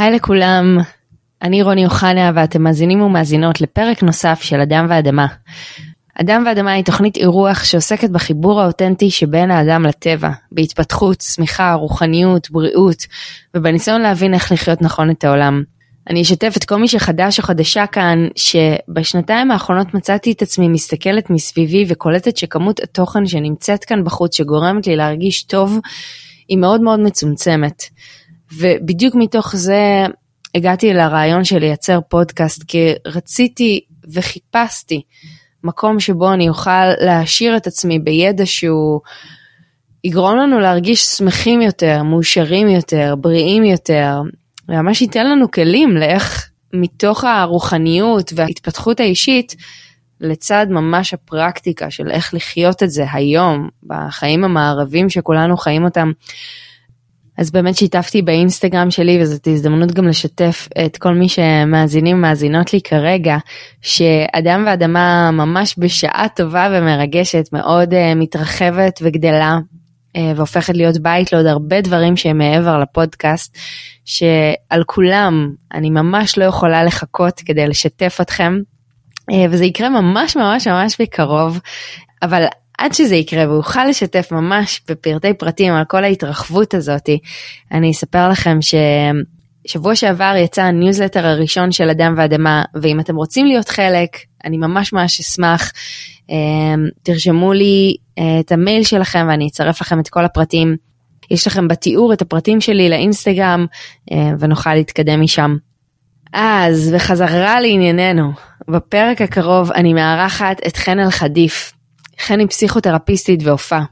היי לכולם, אני רוני אוחנה ואתם מאזינים ומאזינות לפרק נוסף של אדם ואדמה. אדם ואדמה היא תוכנית אירוח שעוסקת בחיבור האותנטי שבין האדם לטבע, בהתפתחות, צמיחה, רוחניות, בריאות, ובניסיון להבין איך לחיות נכון את העולם. אני אשתף את כל מי שחדש או חדשה כאן, שבשנתיים האחרונות מצאתי את עצמי מסתכלת מסביבי וקולטת שכמות התוכן שנמצאת כאן בחוץ שגורמת לי להרגיש טוב, היא מאוד מאוד מצומצמת. ובדיוק מתוך זה הגעתי לרעיון של לייצר פודקאסט, כי רציתי וחיפשתי מקום שבו אני אוכל להעשיר את עצמי בידע שהוא יגרום לנו להרגיש שמחים יותר, מאושרים יותר, בריאים יותר, וממש ייתן לנו כלים לאיך מתוך הרוחניות וההתפתחות האישית, לצד ממש הפרקטיקה של איך לחיות את זה היום, בחיים המערבים שכולנו חיים אותם. אז באמת שיתפתי באינסטגרם שלי וזאת הזדמנות גם לשתף את כל מי שמאזינים ומאזינות לי כרגע שאדם ואדמה ממש בשעה טובה ומרגשת מאוד uh, מתרחבת וגדלה uh, והופכת להיות בית לעוד הרבה דברים שהם מעבר לפודקאסט שעל כולם אני ממש לא יכולה לחכות כדי לשתף אתכם uh, וזה יקרה ממש ממש ממש בקרוב אבל עד שזה יקרה ואוכל לשתף ממש בפרטי פרטים על כל ההתרחבות הזאתי, אני אספר לכם ששבוע שעבר יצא הניוזלטר הראשון של אדם ואדמה, ואם אתם רוצים להיות חלק, אני ממש ממש אשמח. אמ, תרשמו לי אה, את המייל שלכם ואני אצרף לכם את כל הפרטים. יש לכם בתיאור את הפרטים שלי לאינסטגרם אה, ונוכל להתקדם משם. אז בחזרה לענייננו, בפרק הקרוב אני מארחת את חן אלחדיף, חן היא פסיכותרפיסטית והופעה.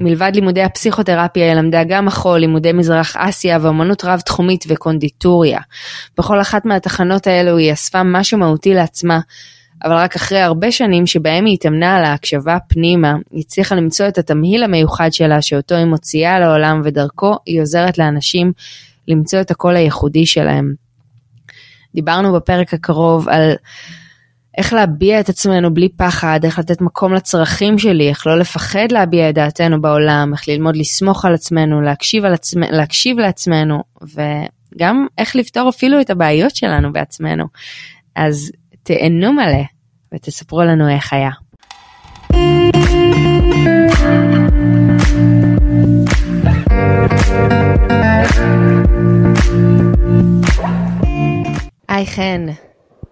מלבד לימודי הפסיכותרפיה היא למדה גם מחול, לימודי מזרח אסיה ואמנות רב תחומית וקונדיטוריה. בכל אחת מהתחנות האלו היא אספה משהו מהותי לעצמה, אבל רק אחרי הרבה שנים שבהם היא התאמנה על ההקשבה פנימה, היא הצליחה למצוא את התמהיל המיוחד שלה שאותו היא מוציאה לעולם ודרכו היא עוזרת לאנשים למצוא את הקול הייחודי שלהם. דיברנו בפרק הקרוב על איך להביע את עצמנו בלי פחד, איך לתת מקום לצרכים שלי, איך לא לפחד להביע את דעתנו בעולם, איך ללמוד לסמוך על עצמנו, להקשיב, על עצמ... להקשיב לעצמנו, וגם איך לפתור אפילו את הבעיות שלנו בעצמנו. אז תהנו מלא ותספרו לנו איך היה. היי חן.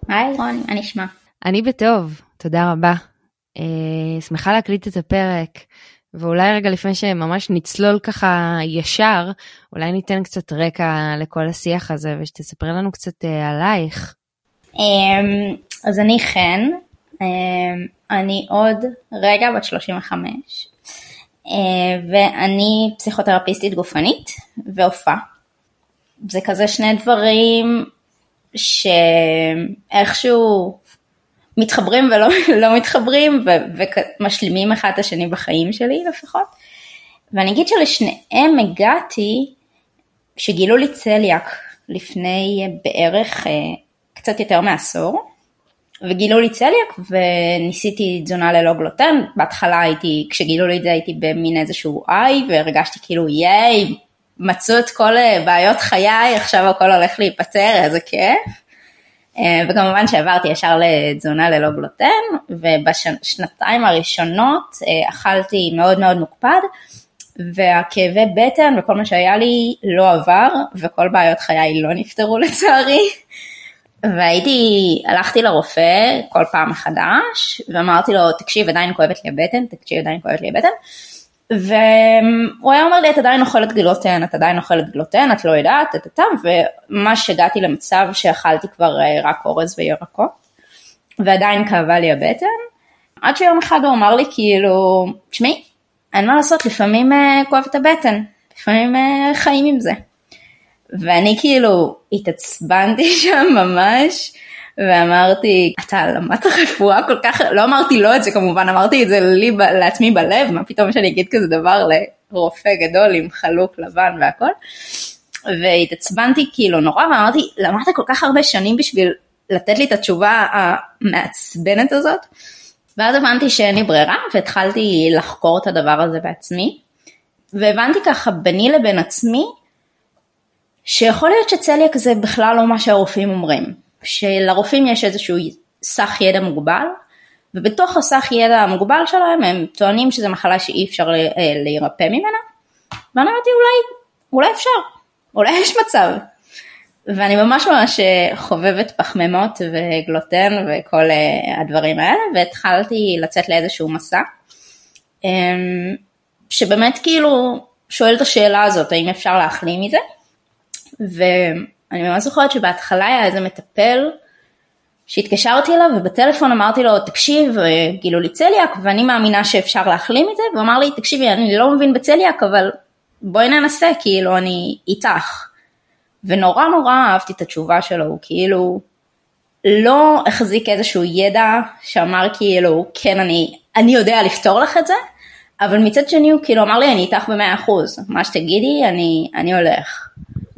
היי רוני, מה נשמע? אני בטוב, תודה רבה. Uh, שמחה להקליט את הפרק, ואולי רגע לפני שממש נצלול ככה ישר, אולי ניתן קצת רקע לכל השיח הזה ושתספרי לנו קצת uh, עלייך. Um, אז אני חן, um, אני עוד רגע בת 35, uh, ואני פסיכותרפיסטית גופנית והופעה. זה כזה שני דברים שאיכשהו מתחברים ולא לא מתחברים ו, ומשלימים אחד את השני בחיים שלי לפחות. ואני אגיד שלשניהם הגעתי כשגילו לי צליאק לפני בערך אה, קצת יותר מעשור. וגילו לי צליאק וניסיתי תזונה ללא גלוטן, בהתחלה הייתי, כשגילו לי את זה הייתי במין איזשהו איי והרגשתי כאילו ייי, מצאו את כל אה, בעיות חיי, עכשיו הכל הולך להיפתר, איזה כיף. אה, וכמובן שעברתי ישר לתזונה ללא גלוטן, ובשנתיים הראשונות אה, אכלתי מאוד מאוד מוקפד, והכאבי בטן וכל מה שהיה לי לא עבר, וכל בעיות חיי לא נפתרו לצערי. והייתי, הלכתי לרופא כל פעם מחדש, ואמרתי לו, תקשיב, עדיין כואבת לי הבטן, תקשיב, עדיין כואבת לי הבטן. והוא היה אומר לי את עדיין אוכלת גלוטן, את עדיין אוכלת גלוטן, את לא יודעת, את הטעם, וממש הגעתי למצב שאכלתי כבר אה, רק אורז וירקות, ועדיין כאבה לי הבטן, עד שיום אחד הוא אמר לי כאילו, תשמעי, אין מה לעשות, לפעמים אה, כואב את הבטן, לפעמים אה, חיים עם זה. ואני כאילו התעצבנתי שם ממש, ואמרתי, אתה למדת רפואה כל כך, לא אמרתי לא את זה כמובן, אמרתי את זה לי, לעצמי בלב, מה פתאום שאני אגיד כזה דבר לרופא גדול עם חלוק לבן והכל. והתעצבנתי כאילו נורא ואמרתי, למדת כל כך הרבה שנים בשביל לתת לי את התשובה המעצבנת הזאת. ואז הבנתי שאין לי ברירה והתחלתי לחקור את הדבר הזה בעצמי. והבנתי ככה ביני לבין עצמי שיכול להיות שצליאק זה בכלל לא מה שהרופאים אומרים, שלרופאים יש איזשהו סך ידע מוגבל, ובתוך הסך ידע המוגבל שלהם הם טוענים שזו מחלה שאי אפשר אה, להירפא ממנה, ואני אמרתי אולי, אולי אפשר, אולי יש מצב. ואני ממש ממש אה, חובבת פחמימות וגלוטן וכל אה, הדברים האלה, והתחלתי לצאת לאיזשהו מסע, אמ, שבאמת כאילו שואל את השאלה הזאת, האם אפשר להחלים מזה? ואני ממש זוכרת שבהתחלה היה איזה מטפל שהתקשרתי אליו ובטלפון אמרתי לו תקשיב גילו לי צליאק ואני מאמינה שאפשר להחלים מזה והוא אמר לי תקשיבי אני לא מבין בצליאק אבל בואי ננסה כאילו אני איתך ונורא נורא אהבתי את התשובה שלו הוא כאילו לא החזיק איזשהו ידע שאמר כאילו כן אני, אני יודע לפתור לך את זה אבל מצד שני הוא כאילו אמר לי אני איתך במאה אחוז מה שתגידי אני, אני הולך.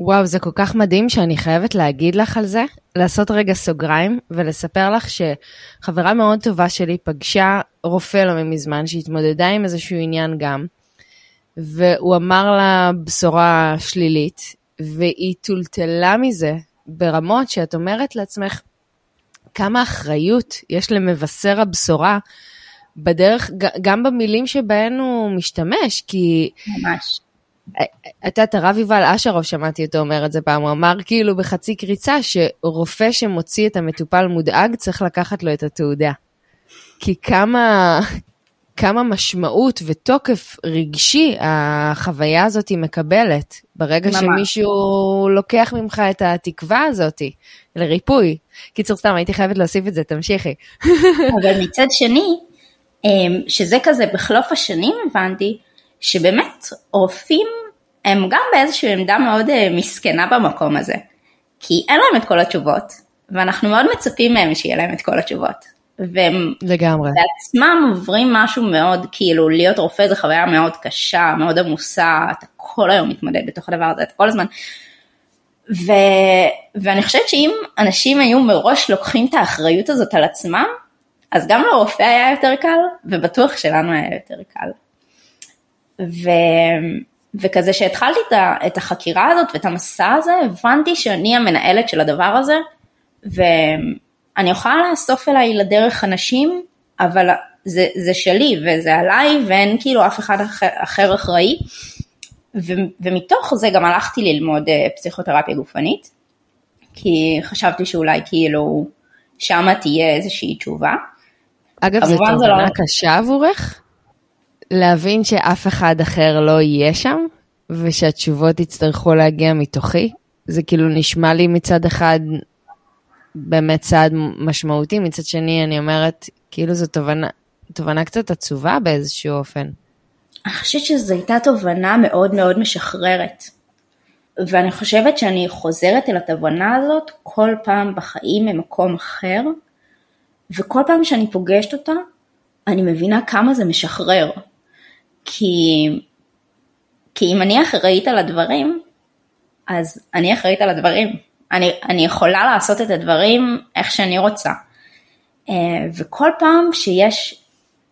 וואו, זה כל כך מדהים שאני חייבת להגיד לך על זה, לעשות רגע סוגריים ולספר לך שחברה מאוד טובה שלי פגשה רופא לא מזמן שהתמודדה עם איזשהו עניין גם, והוא אמר לה בשורה שלילית, והיא טולטלה מזה ברמות שאת אומרת לעצמך, כמה אחריות יש למבשר הבשורה בדרך, גם במילים שבהן הוא משתמש, כי... ממש. את יודעת, הרב יובל אשרוב, שמעתי אותו אומר את זה פעם, הוא אמר כאילו בחצי קריצה שרופא שמוציא את המטופל מודאג צריך לקחת לו את התעודה. כי כמה, כמה משמעות ותוקף רגשי החוויה הזאת היא מקבלת, ברגע ממש. שמישהו לוקח ממך את התקווה הזאת לריפוי. קיצור, סתם, הייתי חייבת להוסיף את זה, תמשיכי. אבל מצד שני, אמ, שזה כזה בחלוף השנים הבנתי, שבאמת רופאים הם גם באיזושהי עמדה מאוד אה, מסכנה במקום הזה, כי אין להם את כל התשובות, ואנחנו מאוד מצפים מהם שיהיה להם את כל התשובות. והם לגמרי. בעצמם עוברים משהו מאוד, כאילו להיות רופא זה חוויה מאוד קשה, מאוד עמוסה, אתה כל היום מתמודד בתוך הדבר הזה, אתה כל הזמן. ו... ואני חושבת שאם אנשים היו מראש לוקחים את האחריות הזאת על עצמם, אז גם לרופא היה יותר קל, ובטוח שלנו היה יותר קל. ו... וכזה שהתחלתי את החקירה הזאת ואת המסע הזה, הבנתי שאני המנהלת של הדבר הזה, ואני יכולה לאסוף אליי לדרך אנשים, אבל זה, זה שלי וזה עליי ואין כאילו אף אחד אחר, אחר אחראי. ו, ומתוך זה גם הלכתי ללמוד אה, פסיכותרפיה גופנית, כי חשבתי שאולי כאילו שמה תהיה איזושהי תשובה. אגב, זו תובנה לא... קשה עבורך? להבין שאף אחד אחר לא יהיה שם, ושהתשובות יצטרכו להגיע מתוכי. זה כאילו נשמע לי מצד אחד באמת צעד משמעותי, מצד שני אני אומרת, כאילו זו תובנה, תובנה קצת עצובה באיזשהו אופן. אני חושבת שזו הייתה תובנה מאוד מאוד משחררת. ואני חושבת שאני חוזרת אל התובנה הזאת כל פעם בחיים ממקום אחר, וכל פעם שאני פוגשת אותה, אני מבינה כמה זה משחרר. כי, כי אם אני אחראית על הדברים, אז אני אחראית על הדברים. אני, אני יכולה לעשות את הדברים איך שאני רוצה. אה, וכל פעם שיש,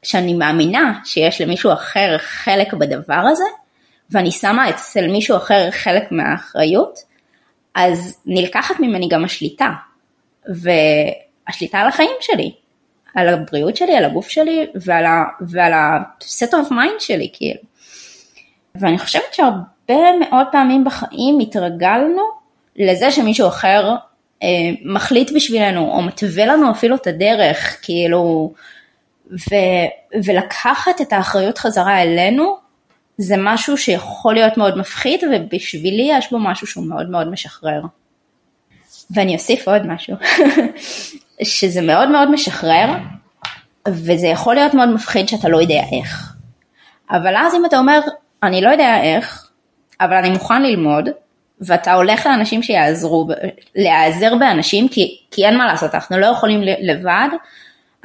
שאני מאמינה שיש למישהו אחר חלק בדבר הזה, ואני שמה אצל מישהו אחר חלק מהאחריות, אז נלקחת ממני גם השליטה. והשליטה על החיים שלי. על הבריאות שלי, על הגוף שלי ועל ה, ועל ה-set of mind שלי כאילו. ואני חושבת שהרבה מאוד פעמים בחיים התרגלנו לזה שמישהו אחר אה, מחליט בשבילנו או מתווה לנו אפילו את הדרך כאילו ו, ולקחת את האחריות חזרה אלינו זה משהו שיכול להיות מאוד מפחיד ובשבילי יש בו משהו שהוא מאוד מאוד משחרר. ואני אוסיף עוד משהו, שזה מאוד מאוד משחרר, וזה יכול להיות מאוד מפחיד שאתה לא יודע איך. אבל אז אם אתה אומר, אני לא יודע איך, אבל אני מוכן ללמוד, ואתה הולך לאנשים שיעזרו, להיעזר באנשים, כי, כי אין מה לעשות, אנחנו לא יכולים לבד,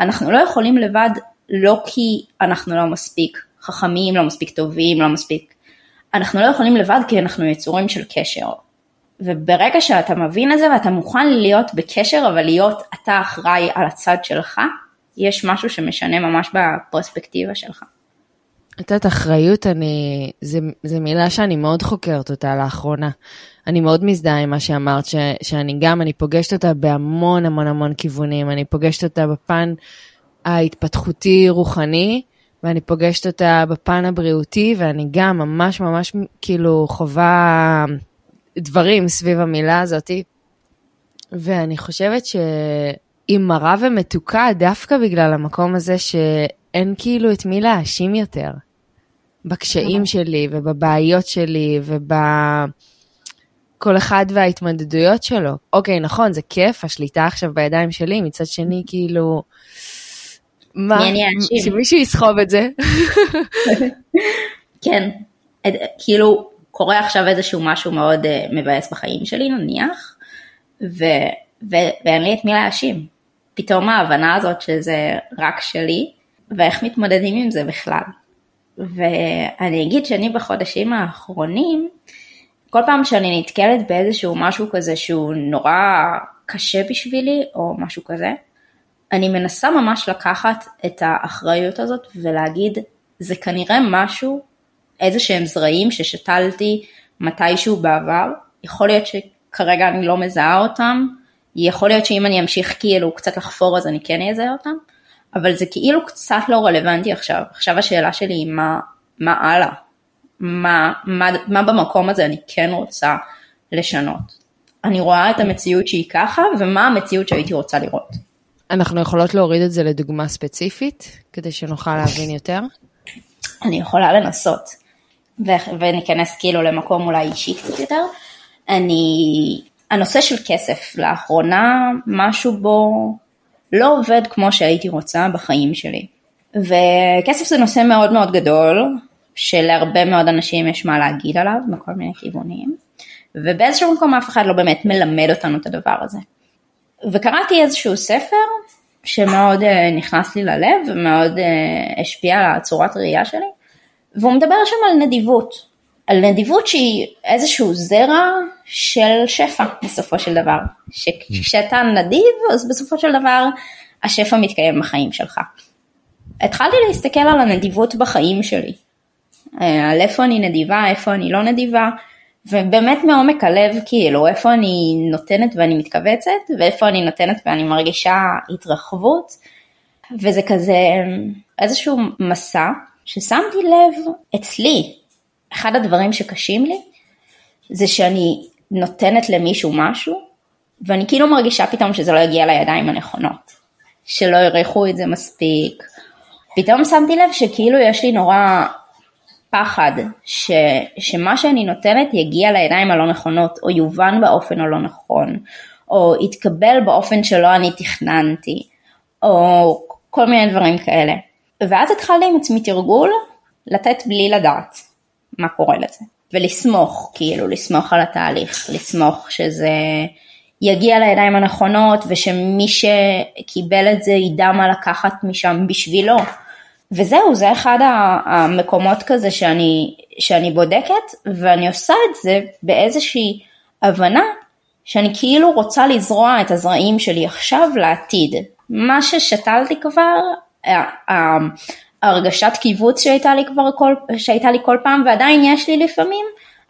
אנחנו לא יכולים לבד לא כי אנחנו לא מספיק חכמים, לא מספיק טובים, לא מספיק, אנחנו לא יכולים לבד כי אנחנו יצורים של קשר. וברגע שאתה מבין את זה ואתה מוכן להיות בקשר, אבל להיות אתה אחראי על הצד שלך, יש משהו שמשנה ממש בפרספקטיבה שלך. את יודעת, אחריות, אני, זה מילה שאני מאוד חוקרת אותה לאחרונה. אני מאוד מזדהה עם מה שאמרת, ש, שאני גם, אני פוגשת אותה בהמון המון המון כיוונים. אני פוגשת אותה בפן ההתפתחותי-רוחני, ואני פוגשת אותה בפן הבריאותי, ואני גם ממש ממש כאילו חווה דברים סביב המילה הזאתי. ואני חושבת שהיא מרה ומתוקה דווקא בגלל המקום הזה שאין כאילו את מי להאשים יותר. בקשיים שלי ובבעיות שלי ובכל אחד וההתמודדויות שלו. אוקיי, נכון, זה כיף, השליטה עכשיו בידיים שלי, מצד שני, כאילו... מה? שמישהו יסחוב את זה. כן, כאילו קורה עכשיו איזשהו משהו מאוד uh, מבאס בחיים שלי נניח, ו, ו, ואין לי את מי להאשים. פתאום ההבנה הזאת שזה רק שלי, ואיך מתמודדים עם זה בכלל. ואני אגיד שאני בחודשים האחרונים, כל פעם שאני נתקלת באיזשהו משהו כזה שהוא נורא קשה בשבילי, או משהו כזה, אני מנסה ממש לקחת את האחריות הזאת ולהגיד, זה כנראה משהו, איזה שהם זרעים ששתלתי מתישהו בעבר, יכול להיות שכרגע אני לא מזהה אותם, יכול להיות שאם אני אמשיך כאילו קצת לחפור אז אני כן אזהה אותם, אבל זה כאילו קצת לא רלוונטי עכשיו. עכשיו השאלה שלי היא מה, מה הלאה? מה, מה, מה במקום הזה אני כן רוצה לשנות? אני רואה את המציאות שהיא ככה, ומה המציאות שהייתי רוצה לראות. אנחנו יכולות להוריד את זה לדוגמה ספציפית, כדי שנוכל להבין יותר? אני יכולה לנסות, וניכנס כאילו למקום אולי אישי קצת יותר. אני, הנושא של כסף, לאחרונה משהו בו לא עובד כמו שהייתי רוצה בחיים שלי. וכסף זה נושא מאוד מאוד גדול, שלהרבה מאוד אנשים יש מה להגיד עליו מכל מיני כיוונים, ובאיזשהו מקום אף אחד לא באמת מלמד אותנו את הדבר הזה. וקראתי איזשהו ספר שמאוד uh, נכנס לי ללב ומאוד uh, השפיע על הצורת ראייה שלי, והוא מדבר שם על נדיבות, על נדיבות שהיא איזשהו זרע של שפע בסופו של דבר, שכשאתה נדיב אז בסופו של דבר השפע מתקיים בחיים שלך. התחלתי להסתכל על הנדיבות בחיים שלי, אה, על איפה אני נדיבה, איפה אני לא נדיבה, ובאמת מעומק הלב כאילו איפה אני נותנת ואני מתכווצת, ואיפה אני נותנת ואני מרגישה התרחבות, וזה כזה איזשהו מסע ששמתי לב אצלי, אחד הדברים שקשים לי, זה שאני נותנת למישהו משהו, ואני כאילו מרגישה פתאום שזה לא יגיע לידיים הנכונות, שלא ירחו את זה מספיק. פתאום שמתי לב שכאילו יש לי נורא פחד ש, שמה שאני נותנת יגיע לידיים הלא נכונות, או יובן באופן הלא נכון, או יתקבל באופן שלא אני תכננתי, או כל מיני דברים כאלה. ואז התחלתי עם עצמי תרגול לתת בלי לדעת מה קורה לזה. ולסמוך, כאילו, לסמוך על התהליך, לסמוך שזה יגיע לידיים הנכונות ושמי שקיבל את זה ידע מה לקחת משם בשבילו. וזהו, זה אחד המקומות כזה שאני, שאני בודקת ואני עושה את זה באיזושהי הבנה שאני כאילו רוצה לזרוע את הזרעים שלי עכשיו לעתיד. מה ששתלתי כבר, הרגשת קיבוץ שהייתה לי כבר כל, שהייתה לי כל פעם ועדיין יש לי לפעמים,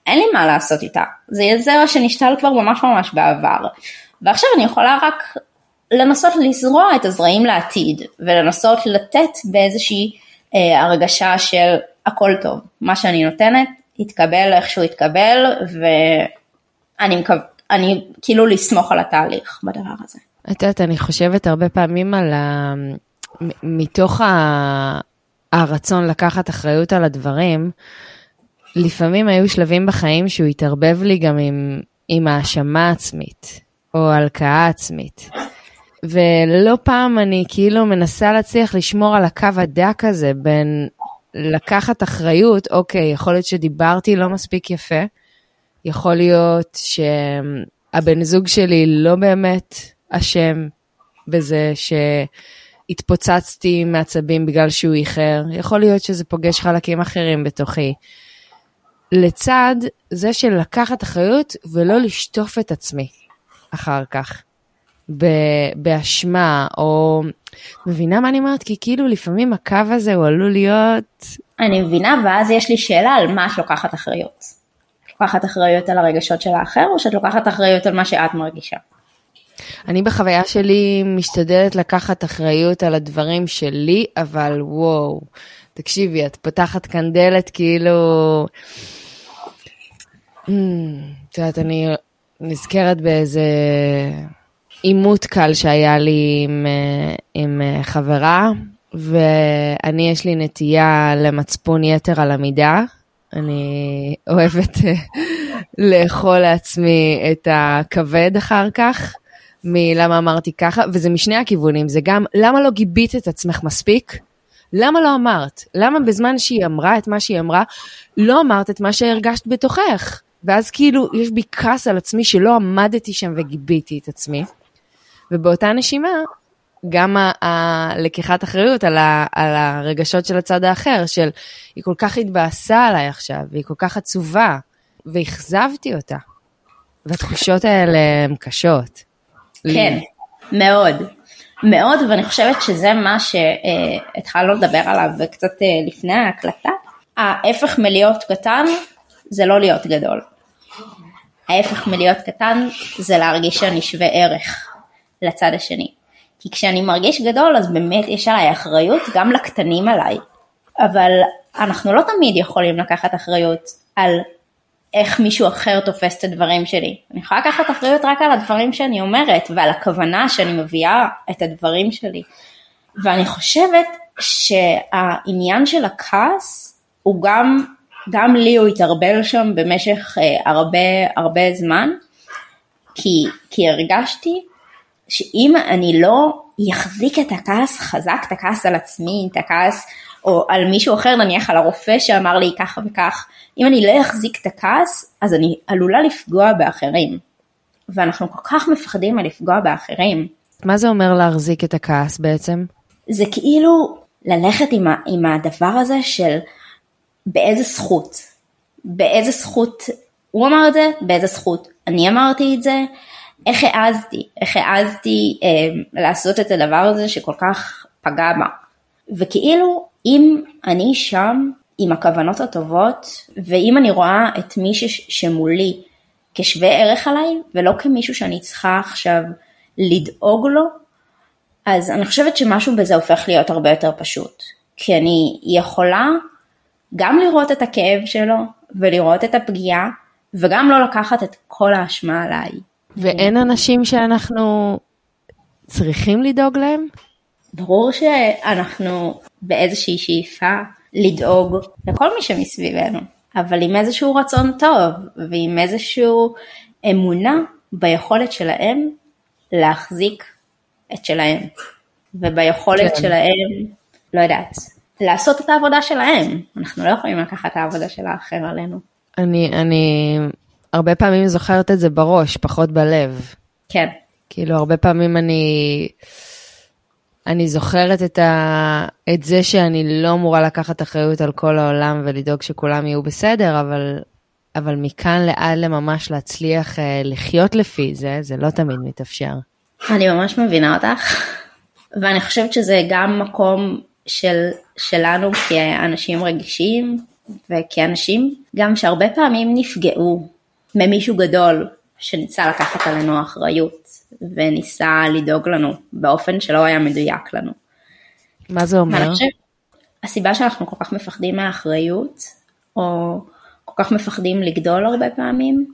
אין לי מה לעשות איתה. זה זרע שנשתל כבר ממש ממש בעבר. ועכשיו אני יכולה רק לנסות לזרוע את הזרעים לעתיד ולנסות לתת באיזושהי אה, הרגשה של הכל טוב, מה שאני נותנת יתקבל איך שהוא יתקבל ואני מקו... אני כאילו לסמוך על התהליך בדבר הזה. את יודעת, אני חושבת הרבה פעמים על ה... מתוך ה... הרצון לקחת אחריות על הדברים, לפעמים היו שלבים בחיים שהוא התערבב לי גם עם, עם האשמה עצמית, או הלקאה עצמית. ולא פעם אני כאילו מנסה להצליח לשמור על הקו הדק הזה בין לקחת אחריות, אוקיי, יכול להיות שדיברתי לא מספיק יפה, יכול להיות שהבן זוג שלי לא באמת אשם בזה שהתפוצצתי מעצבים בגלל שהוא איחר, יכול להיות שזה פוגש חלקים אחרים בתוכי. לצד זה של לקחת אחריות ולא לשטוף את עצמי אחר כך. באשמה, או... מבינה מה אני אומרת? כי כאילו לפעמים הקו הזה הוא עלול להיות אני מבינה, ואז יש לי שאלה על מה את לוקחת אחריות. את לוקחת אחריות על הרגשות של האחר, או שאת לוקחת אחריות על מה שאת מרגישה? אני בחוויה שלי משתדלת לקחת אחריות על הדברים שלי, אבל וואו, תקשיבי, את פותחת כאן דלת כאילו... Hmm, את יודעת, אני נזכרת באיזה עימות קל שהיה לי עם, אה, עם אה, חברה, ואני, יש לי נטייה למצפון יתר על המידה. אני אוהבת אה, לאכול לעצמי את הכבד אחר כך, מלמה אמרתי ככה, וזה משני הכיוונים, זה גם למה לא גיבית את עצמך מספיק? למה לא אמרת? למה בזמן שהיא אמרה את מה שהיא אמרה, לא אמרת את מה שהרגשת בתוכך? ואז כאילו יש בי כעס על עצמי שלא עמדתי שם וגיביתי את עצמי. ובאותה נשימה, גם הלקיחת אחריות על, ה, על הרגשות של הצד האחר, של היא כל כך התבאסה עליי עכשיו, והיא כל כך עצובה, ואכזבתי אותה. והתחושות האלה הן קשות. כן. מאוד. מאוד, ואני חושבת שזה מה שהתחלנו לדבר עליו קצת אה, לפני ההקלטה. ההפך מלהיות קטן זה לא להיות גדול. ההפך מלהיות קטן זה להרגיש שאני שווה ערך לצד השני. כי כשאני מרגיש גדול אז באמת יש עליי אחריות גם לקטנים עליי. אבל אנחנו לא תמיד יכולים לקחת אחריות על איך מישהו אחר תופס את הדברים שלי. אני יכולה לקחת אחריות רק על הדברים שאני אומרת ועל הכוונה שאני מביאה את הדברים שלי. ואני חושבת שהעניין של הכעס הוא גם, גם לי הוא התערבל שם במשך אה, הרבה הרבה זמן, כי, כי הרגשתי שאם אני לא אחזיק את הכעס חזק, את הכעס על עצמי, את הכעס או על מישהו אחר, נניח על הרופא שאמר לי ככה וכך, אם אני לא אחזיק את הכעס, אז אני עלולה לפגוע באחרים. ואנחנו כל כך מפחדים מלפגוע באחרים. מה זה אומר להחזיק את הכעס בעצם? זה כאילו ללכת עם, ה, עם הדבר הזה של באיזה זכות. באיזה זכות הוא אמר את זה, באיזה זכות אני אמרתי את זה, איך העזתי, איך העזתי אה, לעשות את הדבר הזה שכל כך פגע בה. וכאילו אם אני שם עם הכוונות הטובות, ואם אני רואה את מי שמולי כשווה ערך עליי, ולא כמישהו שאני צריכה עכשיו לדאוג לו, אז אני חושבת שמשהו בזה הופך להיות הרבה יותר פשוט. כי אני יכולה גם לראות את הכאב שלו, ולראות את הפגיעה, וגם לא לקחת את כל האשמה עליי. ואין אנשים שאנחנו צריכים לדאוג להם? ברור שאנחנו באיזושהי שאיפה לדאוג לכל מי שמסביבנו, אבל עם איזשהו רצון טוב ועם איזושהי אמונה ביכולת שלהם להחזיק את שלהם, וביכולת כן. שלהם, לא יודעת, לעשות את העבודה שלהם. אנחנו לא יכולים לקחת את העבודה של האחר עלינו. אני, אני הרבה פעמים זוכרת את זה בראש, פחות בלב. כן. כאילו, הרבה פעמים אני... אני זוכרת את, ה... את זה שאני לא אמורה לקחת אחריות על כל העולם ולדאוג שכולם יהיו בסדר, אבל, אבל מכאן לעד לממש להצליח אה, לחיות לפי זה, זה לא תמיד מתאפשר. אני ממש מבינה אותך, ואני חושבת שזה גם מקום של, שלנו כאנשים רגישים וכאנשים גם שהרבה פעמים נפגעו ממישהו גדול שניסה לקחת עלינו אחריות וניסה לדאוג לנו באופן שלא היה מדויק לנו. מה זה אומר? חושב, הסיבה שאנחנו כל כך מפחדים מהאחריות, או כל כך מפחדים לגדול הרבה פעמים,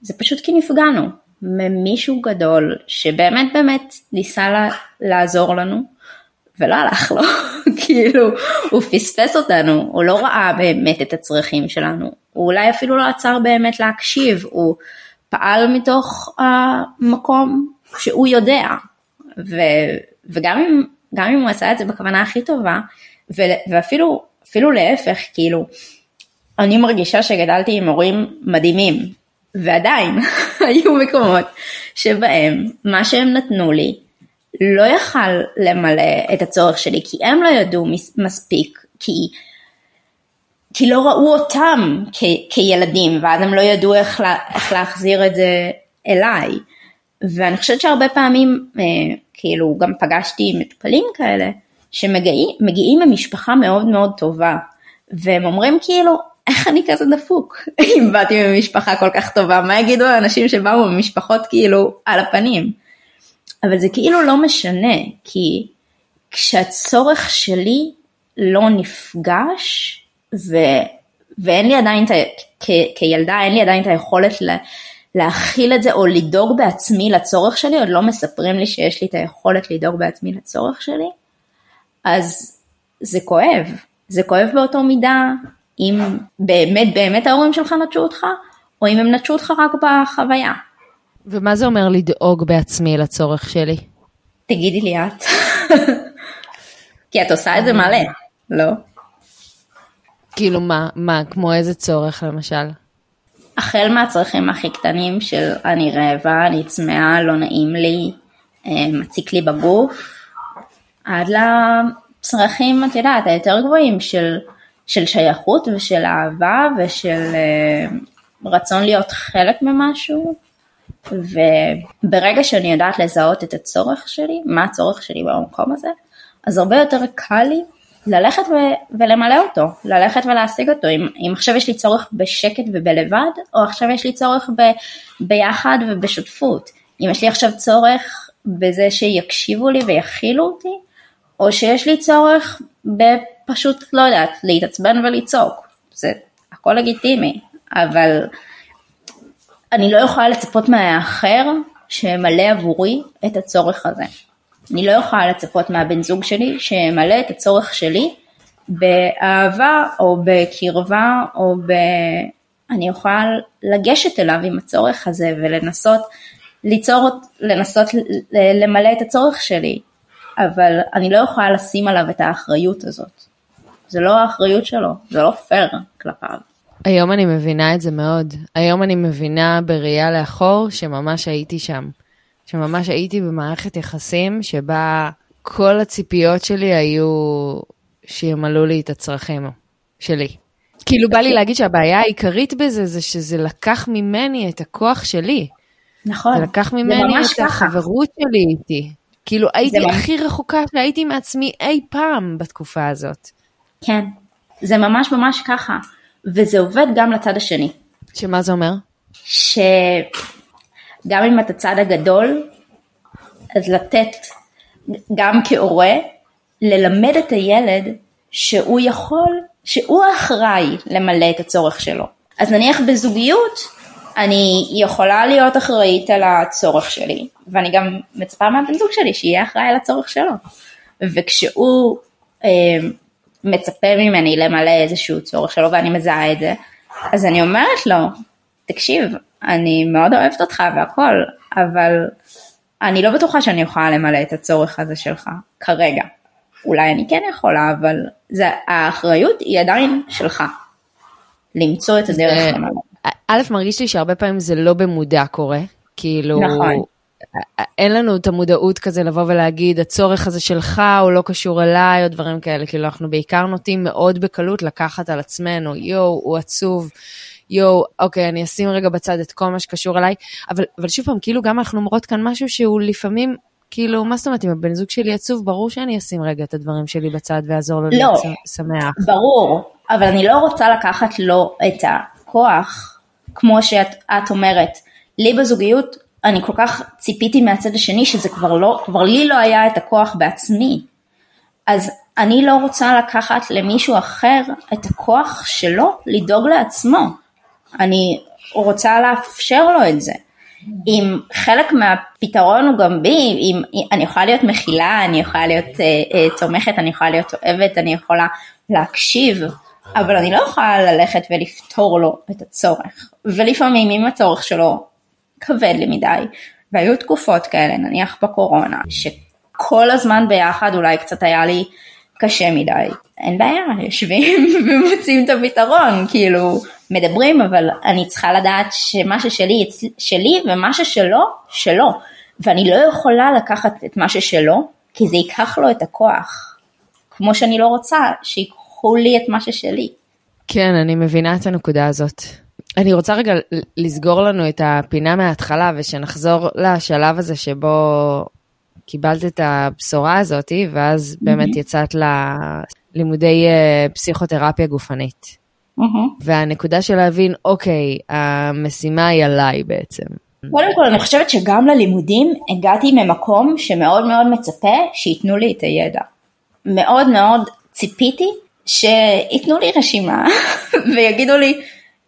זה פשוט כי נפגענו ממישהו גדול שבאמת באמת ניסה לה, לעזור לנו, ולא הלך לו, כאילו הוא פספס אותנו, הוא לא ראה באמת את הצרכים שלנו, הוא אולי אפילו לא עצר באמת להקשיב, הוא פעל מתוך המקום שהוא יודע, ו, וגם אם, אם הוא עשה את זה בכוונה הכי טובה, ו, ואפילו אפילו להפך, כאילו, אני מרגישה שגדלתי עם הורים מדהימים, ועדיין היו מקומות שבהם מה שהם נתנו לי לא יכל למלא את הצורך שלי, כי הם לא ידעו מספיק, כי, כי לא ראו אותם כ, כילדים, ואז הם לא ידעו איך, לה, איך להחזיר את זה אליי. ואני חושבת שהרבה פעמים, אה, כאילו גם פגשתי מטופלים כאלה, שמגיעים ממשפחה מאוד מאוד טובה, והם אומרים כאילו, איך אני כזה דפוק? אם באתי ממשפחה כל כך טובה, מה יגידו האנשים שבאו ממשפחות כאילו על הפנים? אבל זה כאילו לא משנה, כי כשהצורך שלי לא נפגש, ו, ואין לי עדיין, ה, כ, כילדה, אין לי עדיין את היכולת לה, להכיל את זה או לדאוג בעצמי לצורך שלי, עוד לא מספרים לי שיש לי את היכולת לדאוג בעצמי לצורך שלי, אז זה כואב. זה כואב באותו מידה אם באמת באמת ההורים שלך נטשו אותך, או אם הם נטשו אותך רק בחוויה. ומה זה אומר לדאוג בעצמי לצורך שלי? תגידי לי את. כי את עושה את זה מלא, לא? כאילו מה, מה, כמו איזה צורך למשל? החל מהצרכים הכי קטנים של אני רעבה, אני צמאה, לא נעים לי, אה, מציק לי בגוף, עד לצרכים, את יודעת, היותר גבוהים של, של שייכות ושל אהבה ושל אה, רצון להיות חלק ממשהו. וברגע שאני יודעת לזהות את הצורך שלי, מה הצורך שלי במקום הזה, אז הרבה יותר קל לי ללכת ו- ולמלא אותו, ללכת ולהשיג אותו, אם, אם עכשיו יש לי צורך בשקט ובלבד, או עכשיו יש לי צורך ב- ביחד ובשותפות, אם יש לי עכשיו צורך בזה שיקשיבו לי ויכילו אותי, או שיש לי צורך בפשוט, לא יודעת, להתעצבן ולצעוק, זה הכל לגיטימי, אבל אני לא יכולה לצפות מהאחר שימלא עבורי את הצורך הזה. אני לא יכולה לצפות מהבן זוג שלי שימלא את הצורך שלי באהבה או בקרבה או ב... אני יכולה לגשת אליו עם הצורך הזה ולנסות ליצור, לנסות למלא את הצורך שלי, אבל אני לא יכולה לשים עליו את האחריות הזאת. זה לא האחריות שלו, זה לא פייר כלפיו. היום אני מבינה את זה מאוד. היום אני מבינה בראייה לאחור שממש הייתי שם. שממש הייתי במערכת יחסים שבה כל הציפיות שלי היו שימלאו לי את הצרכים שלי. כאילו בא לי להגיד שהבעיה העיקרית בזה זה שזה לקח ממני את הכוח שלי. נכון. זה לקח ממני זה את החברות שלי איתי. כאילו הייתי הכי רחוקה שהייתי מעצמי אי פעם בתקופה הזאת. כן, זה ממש ממש ככה. וזה עובד גם לצד השני. שמה זה אומר? שגם אם אתה צד הגדול, אז לתת גם כהורה, ללמד את הילד שהוא יכול, שהוא אחראי למלא את הצורך שלו. אז נניח בזוגיות, אני יכולה להיות אחראית על הצורך שלי, ואני גם מצפה מהבן זוג שלי שיהיה אחראי על הצורך שלו. וכשהוא אה, מצפה ממני למלא איזשהו צורך שלו ואני מזהה את זה, אז אני אומרת לו, תקשיב, אני מאוד אוהבת אותך והכל, אבל אני לא בטוחה שאני יכולה למלא את הצורך הזה שלך כרגע. אולי אני כן יכולה, אבל זה, האחריות היא עדיין שלך. למצוא את הדרך למלא. א', מרגיש לי שהרבה פעמים זה לא במודע קורה, כאילו, נכון. אין לנו את המודעות כזה לבוא ולהגיד, הצורך הזה שלך הוא לא קשור אליי, או דברים כאלה, כאילו אנחנו בעיקר נוטים מאוד בקלות לקחת על עצמנו, יואו, הוא עצוב, יואו, אוקיי, אני אשים רגע בצד את כל מה שקשור אליי, אבל, אבל שוב פעם, כאילו גם אנחנו אומרות כאן משהו שהוא לפעמים, כאילו, מה זאת אומרת, אם הבן זוג שלי עצוב, ברור שאני אשים רגע את הדברים שלי בצד ואעזור לו לא, להיות שמח. ברור, אבל אני לא רוצה לקחת לו את הכוח, כמו שאת אומרת, לי בזוגיות אני כל כך ציפיתי מהצד השני שזה כבר לא, כבר לי לא היה את הכוח בעצמי. אז אני לא רוצה לקחת למישהו אחר את הכוח שלו לדאוג לעצמו. אני רוצה לאפשר לו את זה. אם חלק מהפתרון הוא גם בי, אם אני יכולה להיות מכילה, אני יכולה להיות אה, אה, תומכת, אני יכולה להיות אוהבת, אני יכולה להקשיב, אבל אני לא יכולה ללכת ולפתור לו את הצורך. ולפעמים אם הצורך שלו כבד לי מדי, והיו תקופות כאלה, נניח בקורונה, שכל הזמן ביחד אולי קצת היה לי קשה מדי. אין בעיה, יושבים ומוצאים את הפתרון, כאילו, מדברים, אבל אני צריכה לדעת שמה ששלי, שלי ומה ששלו, שלו. ואני לא יכולה לקחת את מה ששלו, כי זה ייקח לו את הכוח. כמו שאני לא רוצה שיקחו לי את מה ששלי. כן, אני מבינה את הנקודה הזאת. אני רוצה רגע לסגור לנו את הפינה מההתחלה ושנחזור לשלב הזה שבו קיבלת את הבשורה הזאת ואז באמת יצאת לימודי uh, פסיכותרפיה גופנית. Mm-hmm. והנקודה של להבין, אוקיי, המשימה היא עליי בעצם. קודם כל אני חושבת שגם ללימודים הגעתי ממקום שמאוד מאוד מצפה שייתנו לי את הידע. מאוד מאוד ציפיתי שייתנו לי רשימה ויגידו לי,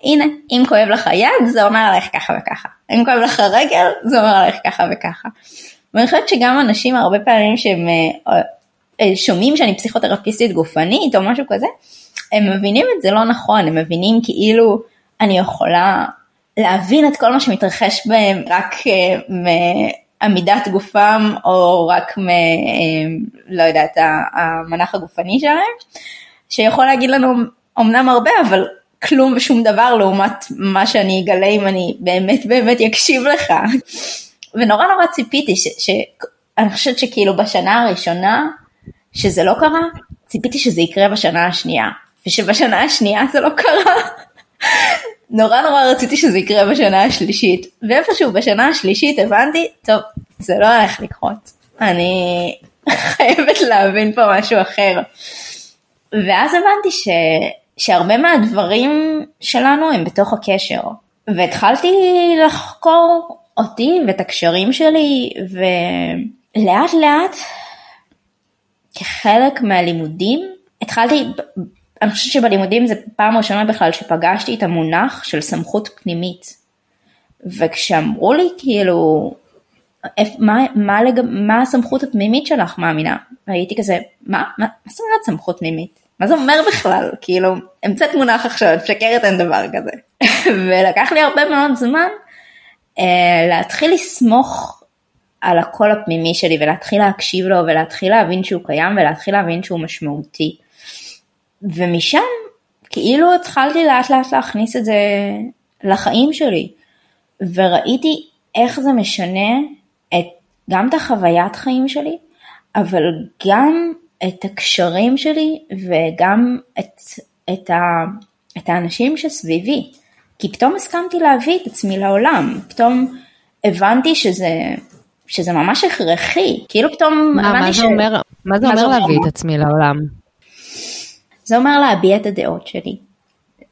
הנה, אם כואב לך יד זה אומר עליך ככה וככה, אם כואב לך רגל זה אומר עליך ככה וככה. ואני חושבת שגם אנשים הרבה פעמים שהם אה, אה, שומעים שאני פסיכותרפיסטית גופנית או משהו כזה, הם מבינים את זה לא נכון, הם מבינים כאילו אני יכולה להבין את כל מה שמתרחש בהם רק אה, מעמידת גופם או רק מ... לא יודעת, המנח הגופני שלהם, שיכול להגיד לנו אמנם הרבה אבל כלום ושום דבר לעומת מה שאני אגלה אם אני באמת באמת אקשיב לך. ונורא נורא ציפיתי, ש, ש, אני חושבת שכאילו בשנה הראשונה שזה לא קרה, ציפיתי שזה יקרה בשנה השנייה, ושבשנה השנייה זה לא קרה. נורא נורא רציתי שזה יקרה בשנה השלישית, ואיפשהו בשנה השלישית הבנתי, טוב, זה לא הולך לקרות, אני חייבת להבין פה משהו אחר. ואז הבנתי ש... שהרבה מהדברים שלנו הם בתוך הקשר. והתחלתי לחקור אותי ואת הקשרים שלי, ולאט לאט, כחלק מהלימודים, התחלתי, אני חושבת שבלימודים זה פעם ראשונה בכלל שפגשתי את המונח של סמכות פנימית. וכשאמרו לי כאילו, מה, מה, לג... מה הסמכות הפנימית שלך מאמינה? הייתי כזה, מה, מה, זאת אומרת סמכות פנימית? מה זה אומר בכלל? כאילו, המצאת מונח עכשיו, את משקרת אין דבר כזה. ולקח לי הרבה מאוד זמן להתחיל לסמוך על הקול הפנימי שלי ולהתחיל להקשיב לו ולהתחיל להבין שהוא קיים ולהתחיל להבין שהוא משמעותי. ומשם כאילו התחלתי לאט לאט להכניס את זה לחיים שלי וראיתי איך זה משנה את, גם את החוויית חיים שלי אבל גם את הקשרים שלי וגם את, את, ה, את האנשים שסביבי. כי פתאום הסכמתי להביא את עצמי לעולם, פתאום הבנתי שזה, שזה ממש הכרחי, כאילו פתאום מה, מה ש... זה אומר, מה זה מה אומר להביא את עצמי לעולם? זה אומר להביע את הדעות שלי,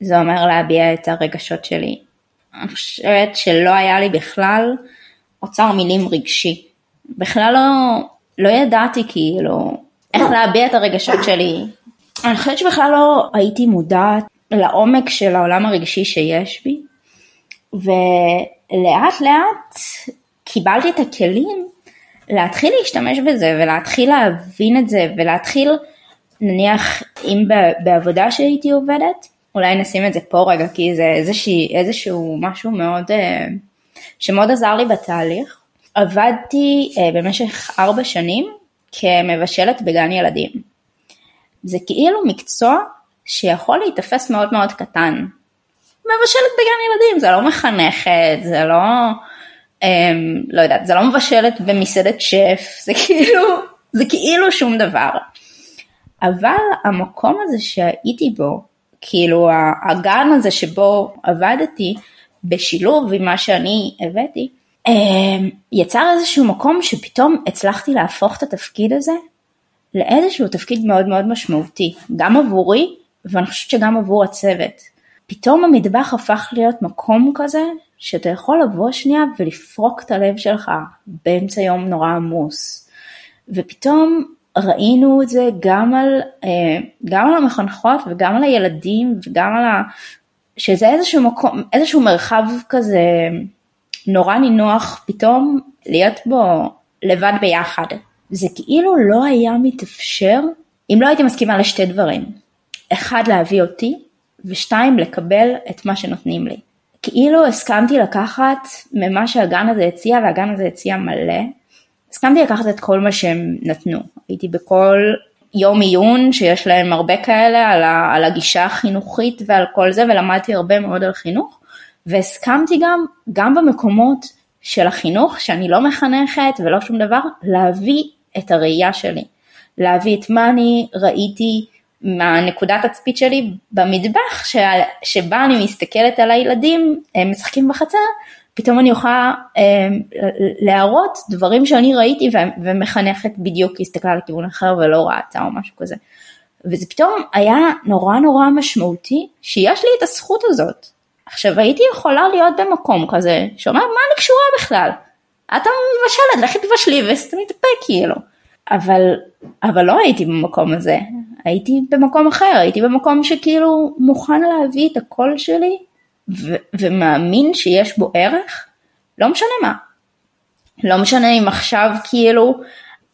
זה אומר להביע את הרגשות שלי. אני חושבת שלא היה לי בכלל אוצר מילים רגשי. בכלל לא, לא ידעתי כאילו איך להביע את הרגשות שלי. אני חושבת שבכלל לא הייתי מודעת לעומק של העולם הרגשי שיש בי, ולאט לאט קיבלתי את הכלים להתחיל להשתמש בזה ולהתחיל להבין את זה ולהתחיל נניח אם בעבודה שהייתי עובדת, אולי נשים את זה פה רגע כי זה איזושהי, איזשהו משהו מאוד, אה, שמאוד עזר לי בתהליך. עבדתי אה, במשך ארבע שנים כמבשלת בגן ילדים. זה כאילו מקצוע שיכול להיתפס מאוד מאוד קטן. מבשלת בגן ילדים, זה לא מחנכת, זה לא, אמ, לא יודעת, זה לא מבשלת במסעדת שף, זה כאילו, זה כאילו שום דבר. אבל המקום הזה שהייתי בו, כאילו הגן הזה שבו עבדתי, בשילוב עם מה שאני הבאתי, אמ, יצר איזשהו מקום שפתאום הצלחתי להפוך את התפקיד הזה לאיזשהו תפקיד מאוד מאוד משמעותי, גם עבורי ואני חושבת שגם עבור הצוות. פתאום המטבח הפך להיות מקום כזה שאתה יכול לבוא שנייה ולפרוק את הלב שלך באמצע יום נורא עמוס. ופתאום ראינו את זה גם על, אה, גם על המחנכות וגם על הילדים וגם על ה... שזה איזשהו מקום, איזשהו מרחב כזה נורא נינוח פתאום להיות בו לבד ביחד. זה כאילו לא היה מתאפשר אם לא הייתי מסכימה לשתי דברים. אחד להביא אותי ושתיים לקבל את מה שנותנים לי. כאילו הסכמתי לקחת ממה שהגן הזה הציע והגן הזה הציע מלא, הסכמתי לקחת את כל מה שהם נתנו. הייתי בכל יום עיון שיש להם הרבה כאלה על, ה, על הגישה החינוכית ועל כל זה ולמדתי הרבה מאוד על חינוך והסכמתי גם, גם במקומות של החינוך שאני לא מחנכת ולא שום דבר, להביא את הראייה שלי, להביא את מה אני ראיתי מהנקודת תצפית שלי במטבח שבה אני מסתכלת על הילדים הם משחקים בחצר פתאום אני יכולה אה, להראות דברים שאני ראיתי ומחנכת בדיוק הסתכלה לכיוון אחר ולא ראתה או משהו כזה. וזה פתאום היה נורא נורא משמעותי שיש לי את הזכות הזאת. עכשיו הייתי יכולה להיות במקום כזה שאומר מה אני קשורה בכלל? אתה מבשלת, לכי תבשלי ותתאפק כאילו. אבל, אבל לא הייתי במקום הזה, הייתי במקום אחר, הייתי במקום שכאילו מוכן להביא את הקול שלי ו- ומאמין שיש בו ערך, לא משנה מה. לא משנה אם עכשיו כאילו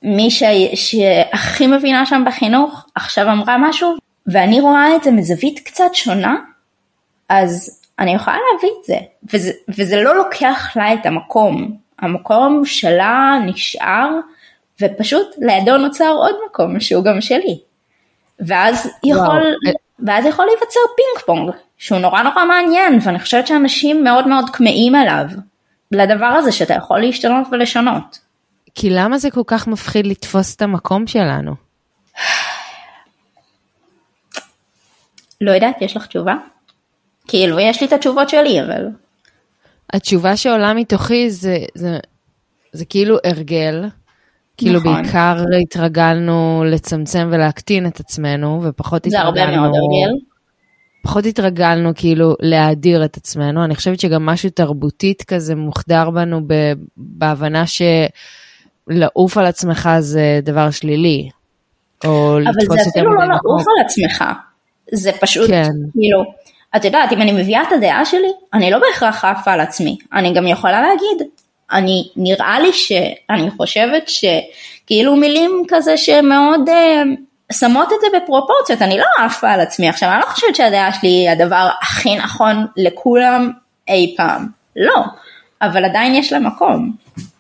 מי ש... שהכי מבינה שם בחינוך עכשיו אמרה משהו ואני רואה את זה מזווית קצת שונה, אז אני יכולה להביא את זה, וזה, וזה לא לוקח לה את המקום, המקום שלה נשאר ופשוט לידו נוצר עוד מקום שהוא גם שלי. ואז יכול, ואז יכול להיווצר פינג פונג שהוא נורא נורא מעניין ואני חושבת שאנשים מאוד מאוד כמהים אליו לדבר הזה שאתה יכול להשתנות ולשנות. כי למה זה כל כך מפחיד לתפוס את המקום שלנו? לא יודעת, יש לך תשובה? כאילו, יש לי את התשובות שלי, אבל... התשובה שעולה מתוכי זה, זה, זה כאילו הרגל. כאילו נכון. בעיקר התרגלנו לצמצם ולהקטין את עצמנו, ופחות זה התרגלנו... זה הרבה מאוד הרגל. פחות התרגלנו כאילו להאדיר את עצמנו. אני חושבת שגם משהו תרבותית כזה מוחדר בנו בהבנה שלעוף על עצמך זה דבר שלילי. או אבל זה אפילו לא לעוף על עצמך. זה פשוט כן. כאילו, את יודעת, אם אני מביאה את הדעה שלי, אני לא בהכרח עפה על עצמי. אני גם יכולה להגיד, אני, נראה לי שאני חושבת שכאילו מילים כזה שמאוד אה, שמות את זה בפרופורציות, אני לא עפה על עצמי עכשיו, אני לא חושבת שהדעה שלי היא הדבר הכי נכון לכולם אי פעם, לא, אבל עדיין יש לה מקום,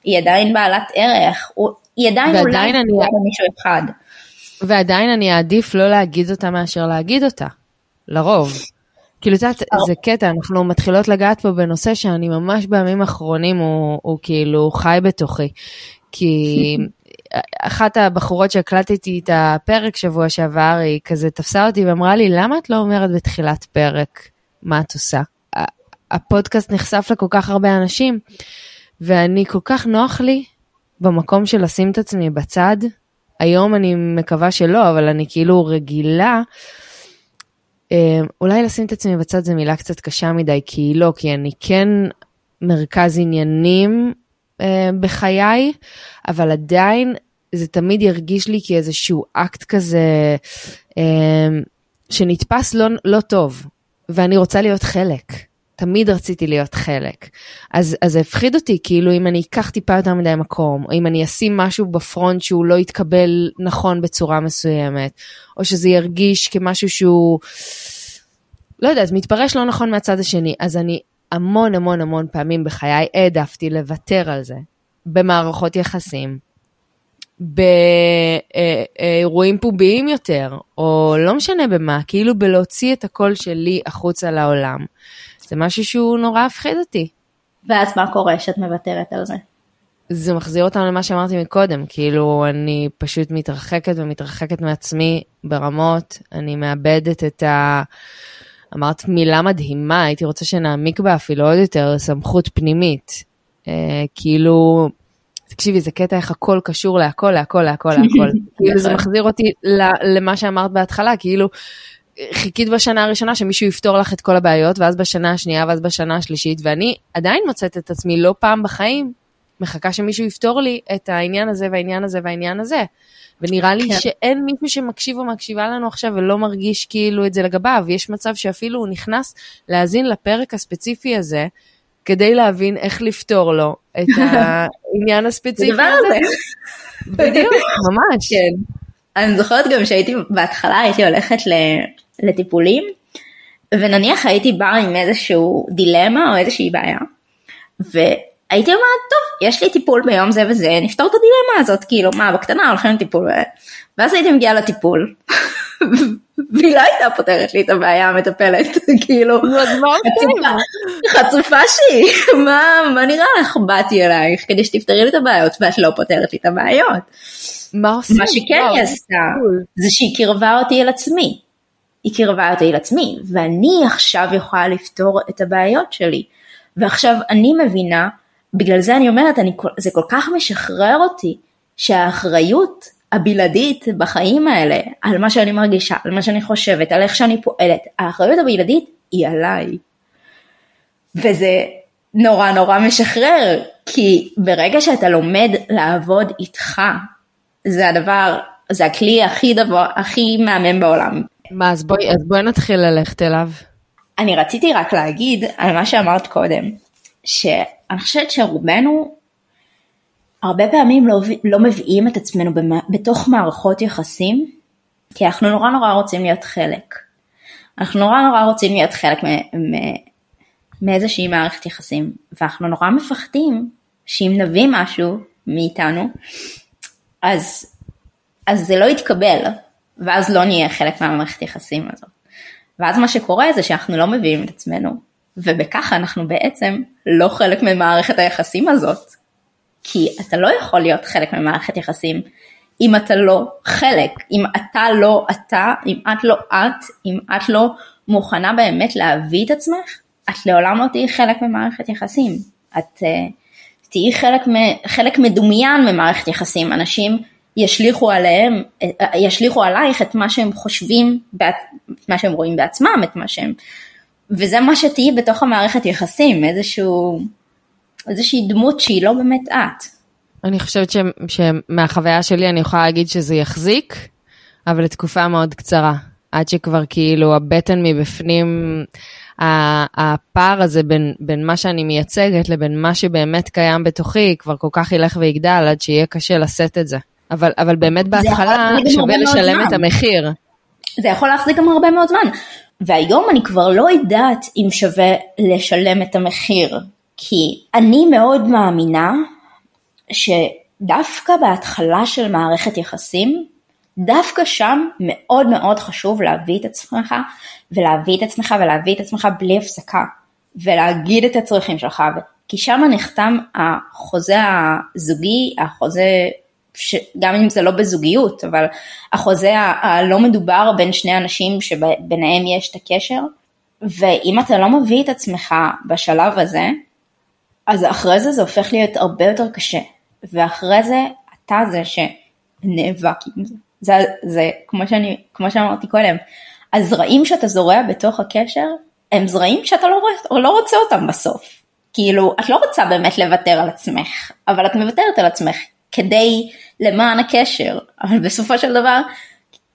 היא עדיין בעלת ערך, היא עדיין אולי אני... מישהו אחד. ועדיין אני אעדיף לא להגיד אותה מאשר להגיד אותה, לרוב. כאילו, את יודעת, זה קטע, אנחנו מתחילות לגעת פה בנושא שאני ממש בימים האחרונים, הוא, הוא כאילו חי בתוכי. כי אחת הבחורות שהקלטתי את הפרק שבוע שעבר, היא כזה תפסה אותי ואמרה לי, למה את לא אומרת בתחילת פרק מה את עושה? הפודקאסט נחשף לכל כך הרבה אנשים, ואני כל כך נוח לי במקום של לשים את עצמי בצד. היום אני מקווה שלא, אבל אני כאילו רגילה. אה, אולי לשים את עצמי בצד זה מילה קצת קשה מדי, כי לא, כי אני כן מרכז עניינים אה, בחיי, אבל עדיין זה תמיד ירגיש לי כאיזשהו אקט כזה אה, שנתפס לא, לא טוב, ואני רוצה להיות חלק. תמיד רציתי להיות חלק. אז, זה הפחיד אותי, כאילו אם אני אקח טיפה יותר מדי מקום, או אם אני אשים משהו בפרונט שהוא לא יתקבל נכון בצורה מסוימת, או שזה ירגיש כמשהו שהוא, לא יודעת, מתפרש לא נכון מהצד השני. אז אני המון המון המון פעמים בחיי העדפתי לוותר על זה, במערכות יחסים, באירועים פומביים יותר, או לא משנה במה, כאילו בלהוציא את הקול שלי החוצה לעולם. זה משהו שהוא נורא הפחיד אותי. ואז מה קורה שאת מוותרת על זה? זה מחזיר אותנו למה שאמרתי מקודם, כאילו אני פשוט מתרחקת ומתרחקת מעצמי ברמות, אני מאבדת את ה... אמרת מילה מדהימה, הייתי רוצה שנעמיק בה אפילו עוד יותר, סמכות פנימית. אה, כאילו, תקשיבי, זה קטע איך הכל קשור להכל, להכל, להכל, להכל. כאילו זה מחזיר אותי למה שאמרת בהתחלה, כאילו חיכית בשנה הראשונה שמישהו יפתור לך את כל הבעיות, ואז בשנה השנייה, ואז בשנה השלישית, ואני עדיין מוצאת את עצמי לא פעם בחיים, מחכה שמישהו יפתור לי את העניין הזה והעניין הזה והעניין הזה. ונראה לי כן. שאין מישהו שמקשיב או מקשיבה לנו עכשיו ולא מרגיש כאילו את זה לגביו. יש מצב שאפילו הוא נכנס להאזין לפרק הספציפי הזה, כדי להבין איך לפתור לו את העניין הספציפי הזה. בדיוק, ממש. כן. אני זוכרת גם שהייתי בהתחלה הייתי הולכת לטיפולים ונניח הייתי באה עם איזשהו דילמה או איזושהי בעיה והייתי אומרת טוב יש לי טיפול ביום זה וזה נפתור את הדילמה הזאת כאילו מה בקטנה הולכים לטיפול ואז הייתי מגיעה לטיפול והיא לא הייתה פותרת לי את הבעיה המטפלת כאילו חצופה שהיא מה נראה לך באתי אלייך כדי שתפתרי לי את הבעיות ואת לא פותרת לי את הבעיות. מה עושים? מה שכן היא עשתה זה שהיא קירבה אותי אל עצמי. היא קירבה אותי אל עצמי ואני עכשיו יכולה לפתור את הבעיות שלי. ועכשיו אני מבינה, בגלל זה אני אומרת, אני, זה כל כך משחרר אותי שהאחריות הבלעדית בחיים האלה, על מה שאני מרגישה, על מה שאני חושבת, על איך שאני פועלת, האחריות הבלעדית היא עליי. וזה נורא נורא משחרר, כי ברגע שאתה לומד לעבוד איתך, זה הדבר, זה הכלי הכי דבר, הכי מהמם בעולם. מה, אז בואי, אז בואי נתחיל ללכת אליו. אני רציתי רק להגיד על מה שאמרת קודם, שאני חושבת שרובנו הרבה פעמים לא, לא מביאים את עצמנו בתוך מערכות יחסים, כי אנחנו נורא נורא רוצים להיות חלק. אנחנו נורא נורא רוצים להיות חלק מאיזושהי מערכת יחסים, ואנחנו נורא מפחדים שאם נביא משהו מאיתנו, אז, אז זה לא יתקבל, ואז לא נהיה חלק מהמערכת יחסים הזאת. ואז מה שקורה זה שאנחנו לא מביאים את עצמנו, ובככה אנחנו בעצם לא חלק ממערכת היחסים הזאת. כי אתה לא יכול להיות חלק ממערכת יחסים אם אתה לא חלק, אם אתה לא אתה, אם את לא את, אם את לא מוכנה באמת להביא את עצמך, את לעולם לא תהיי חלק ממערכת יחסים. את uh, תהיי חלק, חלק מדומיין ממערכת יחסים, אנשים ישליכו עליהם, אה, ישליכו עלייך את מה שהם חושבים, את מה שהם רואים בעצמם, את מה שהם, וזה מה שתהיי בתוך המערכת יחסים, איזשהו איזושהי דמות שהיא לא באמת את. אני חושבת ש, שמהחוויה שלי אני יכולה להגיד שזה יחזיק, אבל לתקופה מאוד קצרה. עד שכבר כאילו הבטן מבפנים, הפער הזה בין, בין מה שאני מייצגת לבין מה שבאמת קיים בתוכי, כבר כל כך ילך ויגדל עד שיהיה קשה לשאת את זה. אבל, אבל באמת בהתחלה שווה לשלם את המחיר. זה יכול להחזיק גם הרבה מאוד זמן. והיום אני כבר לא יודעת אם שווה לשלם את המחיר. כי אני מאוד מאמינה שדווקא בהתחלה של מערכת יחסים, דווקא שם מאוד מאוד חשוב להביא את עצמך ולהביא את עצמך ולהביא את עצמך בלי הפסקה ולהגיד את הצרכים שלך כי שם נחתם החוזה הזוגי, החוזה, גם אם זה לא בזוגיות, אבל החוזה הלא מדובר בין שני אנשים שביניהם יש את הקשר ואם אתה לא מביא את עצמך בשלב הזה, אז אחרי זה זה הופך להיות הרבה יותר קשה, ואחרי זה אתה זה שנאבק עם זה. זה, זה כמו, שאני, כמו שאמרתי קודם, הזרעים שאתה זורע בתוך הקשר, הם זרעים שאתה לא, רואה, לא רוצה אותם בסוף. כאילו, את לא רוצה באמת לוותר על עצמך, אבל את מוותרת על עצמך כדי למען הקשר, אבל בסופו של דבר,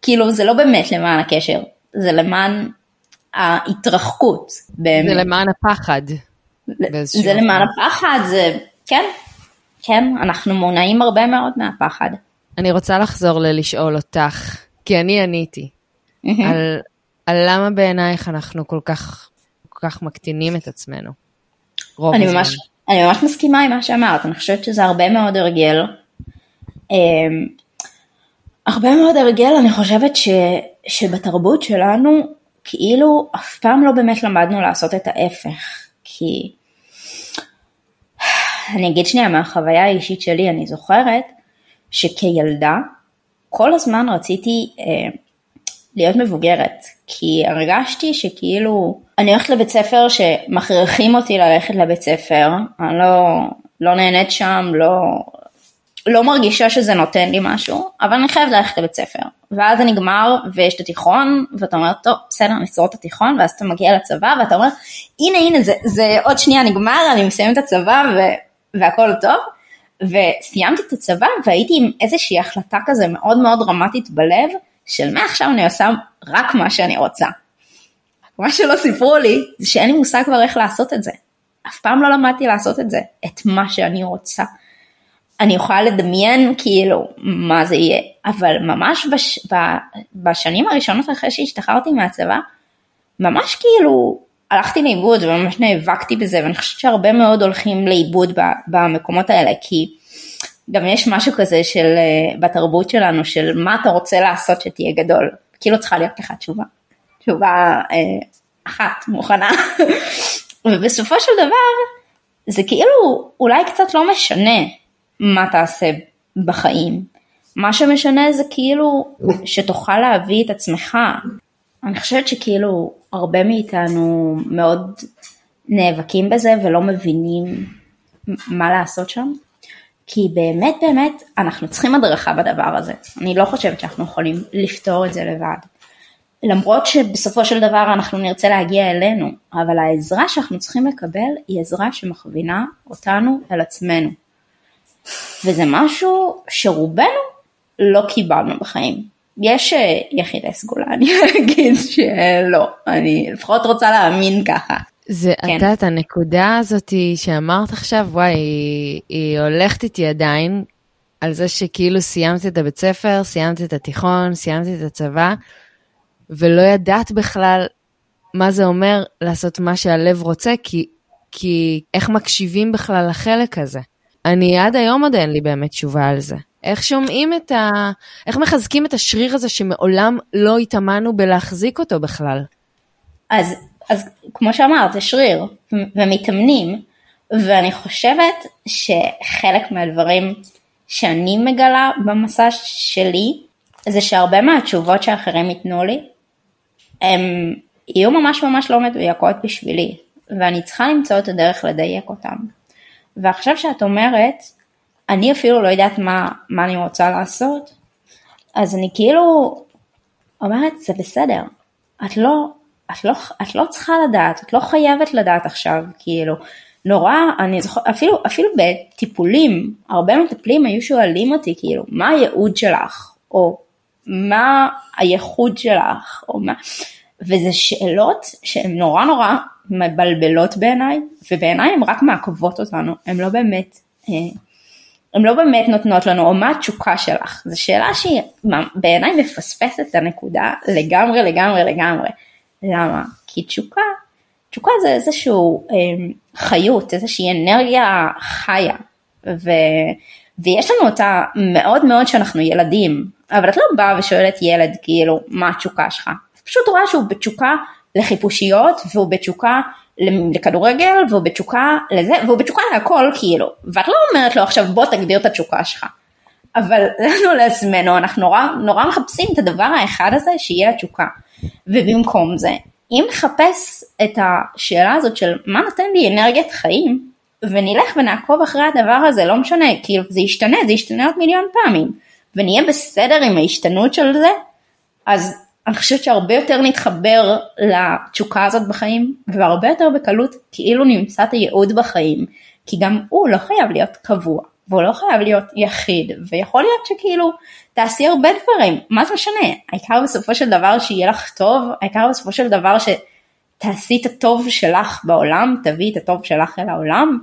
כאילו זה לא באמת למען הקשר, זה למען ההתרחקות. באמת. זה למען הפחד. זה למען הפחד, זה, כן, כן, אנחנו מונעים הרבה מאוד מהפחד. אני רוצה לחזור ללשאול אותך, כי אני עניתי, על, על למה בעינייך אנחנו כל כך, כל כך מקטינים את עצמנו. רוב אני הזמן. ממש, אני ממש מסכימה עם מה שאמרת, אני חושבת שזה הרבה מאוד הרגל. אמ, הרבה מאוד הרגל, אני חושבת ש, שבתרבות שלנו, כאילו אף פעם לא באמת למדנו לעשות את ההפך. כי אני אגיד שנייה מהחוויה האישית שלי, אני זוכרת שכילדה כל הזמן רציתי אה, להיות מבוגרת, כי הרגשתי שכאילו אני הולכת לבית ספר שמכריחים אותי ללכת לבית ספר, אני לא, לא נהנית שם, לא, לא מרגישה שזה נותן לי משהו, אבל אני חייבת ללכת לבית ספר. ואז זה נגמר ויש את התיכון, ואתה אומר, טוב, בסדר, נשרוד את התיכון, ואז אתה מגיע לצבא, ואתה אומר, הנה, הנה, זה, זה עוד שנייה נגמר, אני מסיים את הצבא, ו, והכל טוב. וסיימתי את הצבא, והייתי עם איזושהי החלטה כזה מאוד מאוד דרמטית בלב, של מעכשיו אני עושה רק מה שאני רוצה. מה שלא סיפרו לי, זה שאין לי מושג כבר איך לעשות את זה. אף פעם לא למדתי לעשות את זה, את מה שאני רוצה. אני יכולה לדמיין כאילו מה זה יהיה, אבל ממש בש, ב, בשנים הראשונות אחרי שהשתחררתי מהצבא, ממש כאילו הלכתי לאיבוד וממש נאבקתי בזה ואני חושבת שהרבה מאוד הולכים לאיבוד במקומות האלה כי גם יש משהו כזה של אה, בתרבות שלנו של מה אתה רוצה לעשות שתהיה גדול, כאילו צריכה להיות לך תשובה, תשובה אה, אחת מוכנה. ובסופו של דבר זה כאילו אולי קצת לא משנה מה תעשה בחיים. מה שמשנה זה כאילו שתוכל להביא את עצמך. אני חושבת שכאילו הרבה מאיתנו מאוד נאבקים בזה ולא מבינים מה לעשות שם. כי באמת באמת אנחנו צריכים הדרכה בדבר הזה. אני לא חושבת שאנחנו יכולים לפתור את זה לבד. למרות שבסופו של דבר אנחנו נרצה להגיע אלינו, אבל העזרה שאנחנו צריכים לקבל היא עזרה שמכווינה אותנו אל עצמנו. וזה משהו שרובנו לא קיבלנו בחיים. יש אה, יחידי סגולה, אני אגיד שלא, אני לפחות רוצה להאמין ככה. זה, כן. אתה, את הנקודה הזאת שאמרת עכשיו, וואי, היא, היא הולכת איתי עדיין, על זה שכאילו סיימת את הבית ספר, סיימת את התיכון, סיימת את הצבא, ולא ידעת בכלל מה זה אומר לעשות מה שהלב רוצה, כי, כי איך מקשיבים בכלל לחלק הזה. אני עד היום עוד אין לי באמת תשובה על זה. איך שומעים את ה... איך מחזקים את השריר הזה שמעולם לא התאמנו בלהחזיק אותו בכלל? אז, אז כמו שאמרת, זה שריר, ומתאמנים, ואני חושבת שחלק מהדברים שאני מגלה במסע שלי, זה שהרבה מהתשובות שאחרים ייתנו לי, הם יהיו ממש ממש לא מדויקות בשבילי, ואני צריכה למצוא את הדרך לדייק אותם. ועכשיו שאת אומרת, אני אפילו לא יודעת מה, מה אני רוצה לעשות, אז אני כאילו אומרת, זה בסדר, את לא, את לא, את לא צריכה לדעת, את לא חייבת לדעת עכשיו, כאילו, נורא, אני זוכר, אפילו, אפילו בטיפולים, הרבה מטפלים היו שואלים אותי, כאילו, מה הייעוד שלך, או מה הייחוד שלך, או מה, וזה שאלות שהן נורא נורא מבלבלות בעיניי, ובעיניי הן רק מעכבות אותנו, הן לא באמת, אה, הן לא באמת נותנות לנו, או מה התשוקה שלך, זו שאלה שהיא בעיניי מפספסת את הנקודה לגמרי לגמרי לגמרי. למה? כי תשוקה, תשוקה זה איזשהו אה, חיות, איזושהי אנרגיה חיה, ו, ויש לנו אותה מאוד מאוד שאנחנו ילדים, אבל את לא באה ושואלת ילד כאילו מה התשוקה שלך, פשוט רואה שהוא בתשוקה לחיפושיות והוא בתשוקה לכדורגל והוא בתשוקה לזה והוא בתשוקה להכל כאילו. ואת לא אומרת לו עכשיו בוא תגדיר את התשוקה שלך. אבל לנו לעצמנו אנחנו נורא נורא מחפשים את הדבר האחד הזה שיהיה התשוקה. ובמקום זה אם נחפש את השאלה הזאת של מה נותן לי אנרגיית חיים ונלך ונעקוב אחרי הדבר הזה לא משנה כאילו זה ישתנה זה ישתנה עוד מיליון פעמים ונהיה בסדר עם ההשתנות של זה אז אני חושבת שהרבה יותר נתחבר לתשוקה הזאת בחיים והרבה יותר בקלות כאילו נמצא את הייעוד בחיים. כי גם הוא לא חייב להיות קבוע והוא לא חייב להיות יחיד ויכול להיות שכאילו תעשי הרבה דברים. מה זה משנה? העיקר בסופו של דבר שיהיה לך טוב העיקר בסופו של דבר שתעשי את הטוב שלך בעולם תביאי את הטוב שלך אל העולם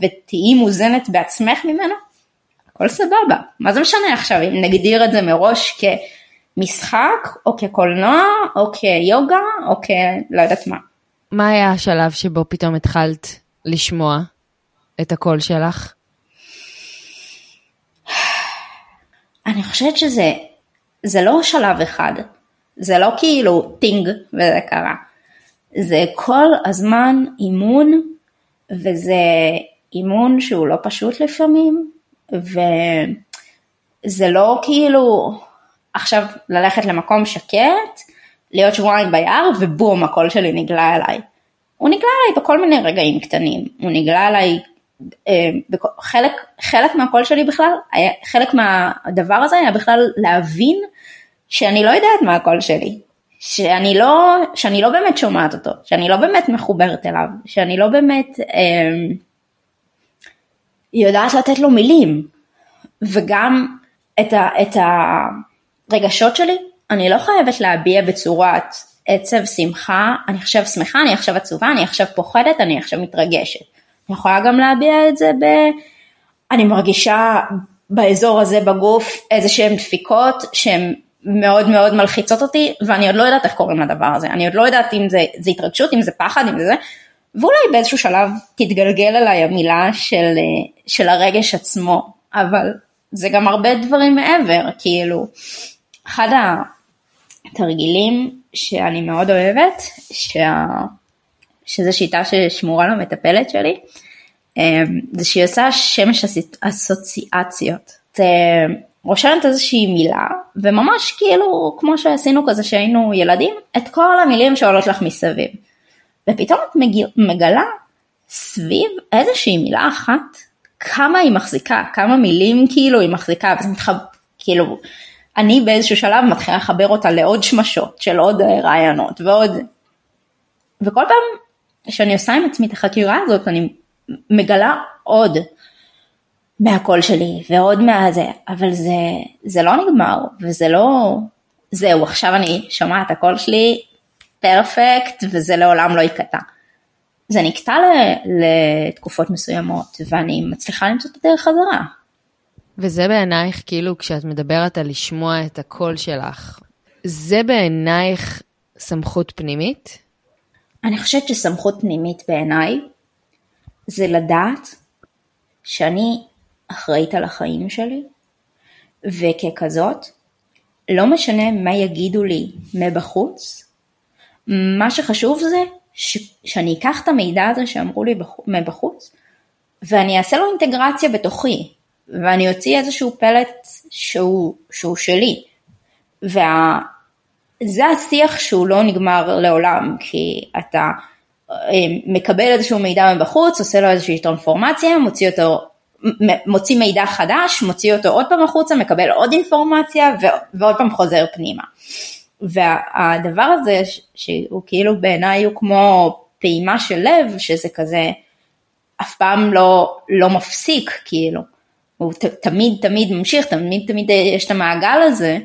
ותהיי מוזנת בעצמך ממנו הכל סבבה. מה זה משנה עכשיו אם נגדיר את זה מראש כ... משחק או כקולנוע או כיוגה או כ... לא יודעת מה. מה היה השלב שבו פתאום התחלת לשמוע את הקול שלך? אני חושבת שזה זה לא שלב אחד, זה לא כאילו טינג וזה קרה, זה כל הזמן אימון וזה אימון שהוא לא פשוט לפעמים וזה לא כאילו עכשיו ללכת למקום שקט, להיות שבועיים ביער ובום הקול שלי נגלה אליי. הוא נגלה אליי בכל מיני רגעים קטנים, הוא נגלה אליי, אה. חלק, חלק מהקול שלי בכלל, חלק מהדבר הזה היה בכלל להבין שאני לא יודעת מה הקול שלי, שאני לא, שאני לא באמת שומעת אותו, שאני לא באמת מחוברת אליו, שאני לא באמת אה, יודעת לתת לו מילים, וגם את ה... את ה רגשות שלי, אני לא חייבת להביע בצורת עצב, שמחה, אני עכשיו שמחה, אני עכשיו עצובה, אני עכשיו פוחדת, אני עכשיו מתרגשת. אני יכולה גם להביע את זה ב... אני מרגישה באזור הזה בגוף איזה שהן דפיקות שהן מאוד מאוד מלחיצות אותי ואני עוד לא יודעת איך קוראים לדבר הזה, אני עוד לא יודעת אם זה, זה התרגשות, אם זה פחד, אם זה זה, ואולי באיזשהו שלב תתגלגל אליי המילה של, של הרגש עצמו, אבל זה גם הרבה דברים מעבר, כאילו, אחד התרגילים שאני מאוד אוהבת, שה... שזו שיטה ששמורה למטפלת שלי, אמ, זה שהיא עושה שמש אסוציאציות. זה רושמת איזושהי מילה, וממש כאילו, כמו שעשינו כזה שהיינו ילדים, את כל המילים שעולות לך מסביב. ופתאום את מגלה סביב איזושהי מילה אחת, כמה היא מחזיקה, כמה מילים כאילו היא מחזיקה, וזה מתחב... כאילו, אני באיזשהו שלב מתחילה לחבר אותה לעוד שמשות של עוד אה, רעיונות ועוד, וכל פעם שאני עושה עם עצמי את החקירה הזאת, אני מגלה עוד מהקול שלי ועוד מהזה, אבל זה, זה לא נגמר וזה לא, זהו, עכשיו אני שומעת הקול שלי פרפקט וזה לעולם לא ייקטע. זה נקטע לתקופות מסוימות ואני מצליחה למצוא את הדרך חזרה. וזה בעינייך, כאילו, כשאת מדברת על לשמוע את הקול שלך, זה בעינייך סמכות פנימית? אני חושבת שסמכות פנימית בעיניי זה לדעת שאני אחראית על החיים שלי, וככזאת, לא משנה מה יגידו לי מבחוץ, מה שחשוב זה ש- שאני אקח את המידע הזה שאמרו לי מבחוץ, ואני אעשה לו אינטגרציה בתוכי, ואני אוציא איזשהו פלט שהוא, שהוא שלי. וה... זה השיח שהוא לא נגמר לעולם, כי אתה אה, מקבל איזשהו מידע מבחוץ, עושה לו איזושהי טרנספורמציה, מוציא אותו, מוציא מידע חדש, מוציא אותו עוד פעם החוצה, מקבל עוד אינפורמציה ועוד פעם חוזר פנימה. והדבר הזה שהוא כאילו בעיניי הוא כמו פעימה של לב, שזה כזה אף פעם לא, לא מפסיק כאילו, הוא ת, תמיד תמיד ממשיך, תמיד תמיד יש את המעגל הזה,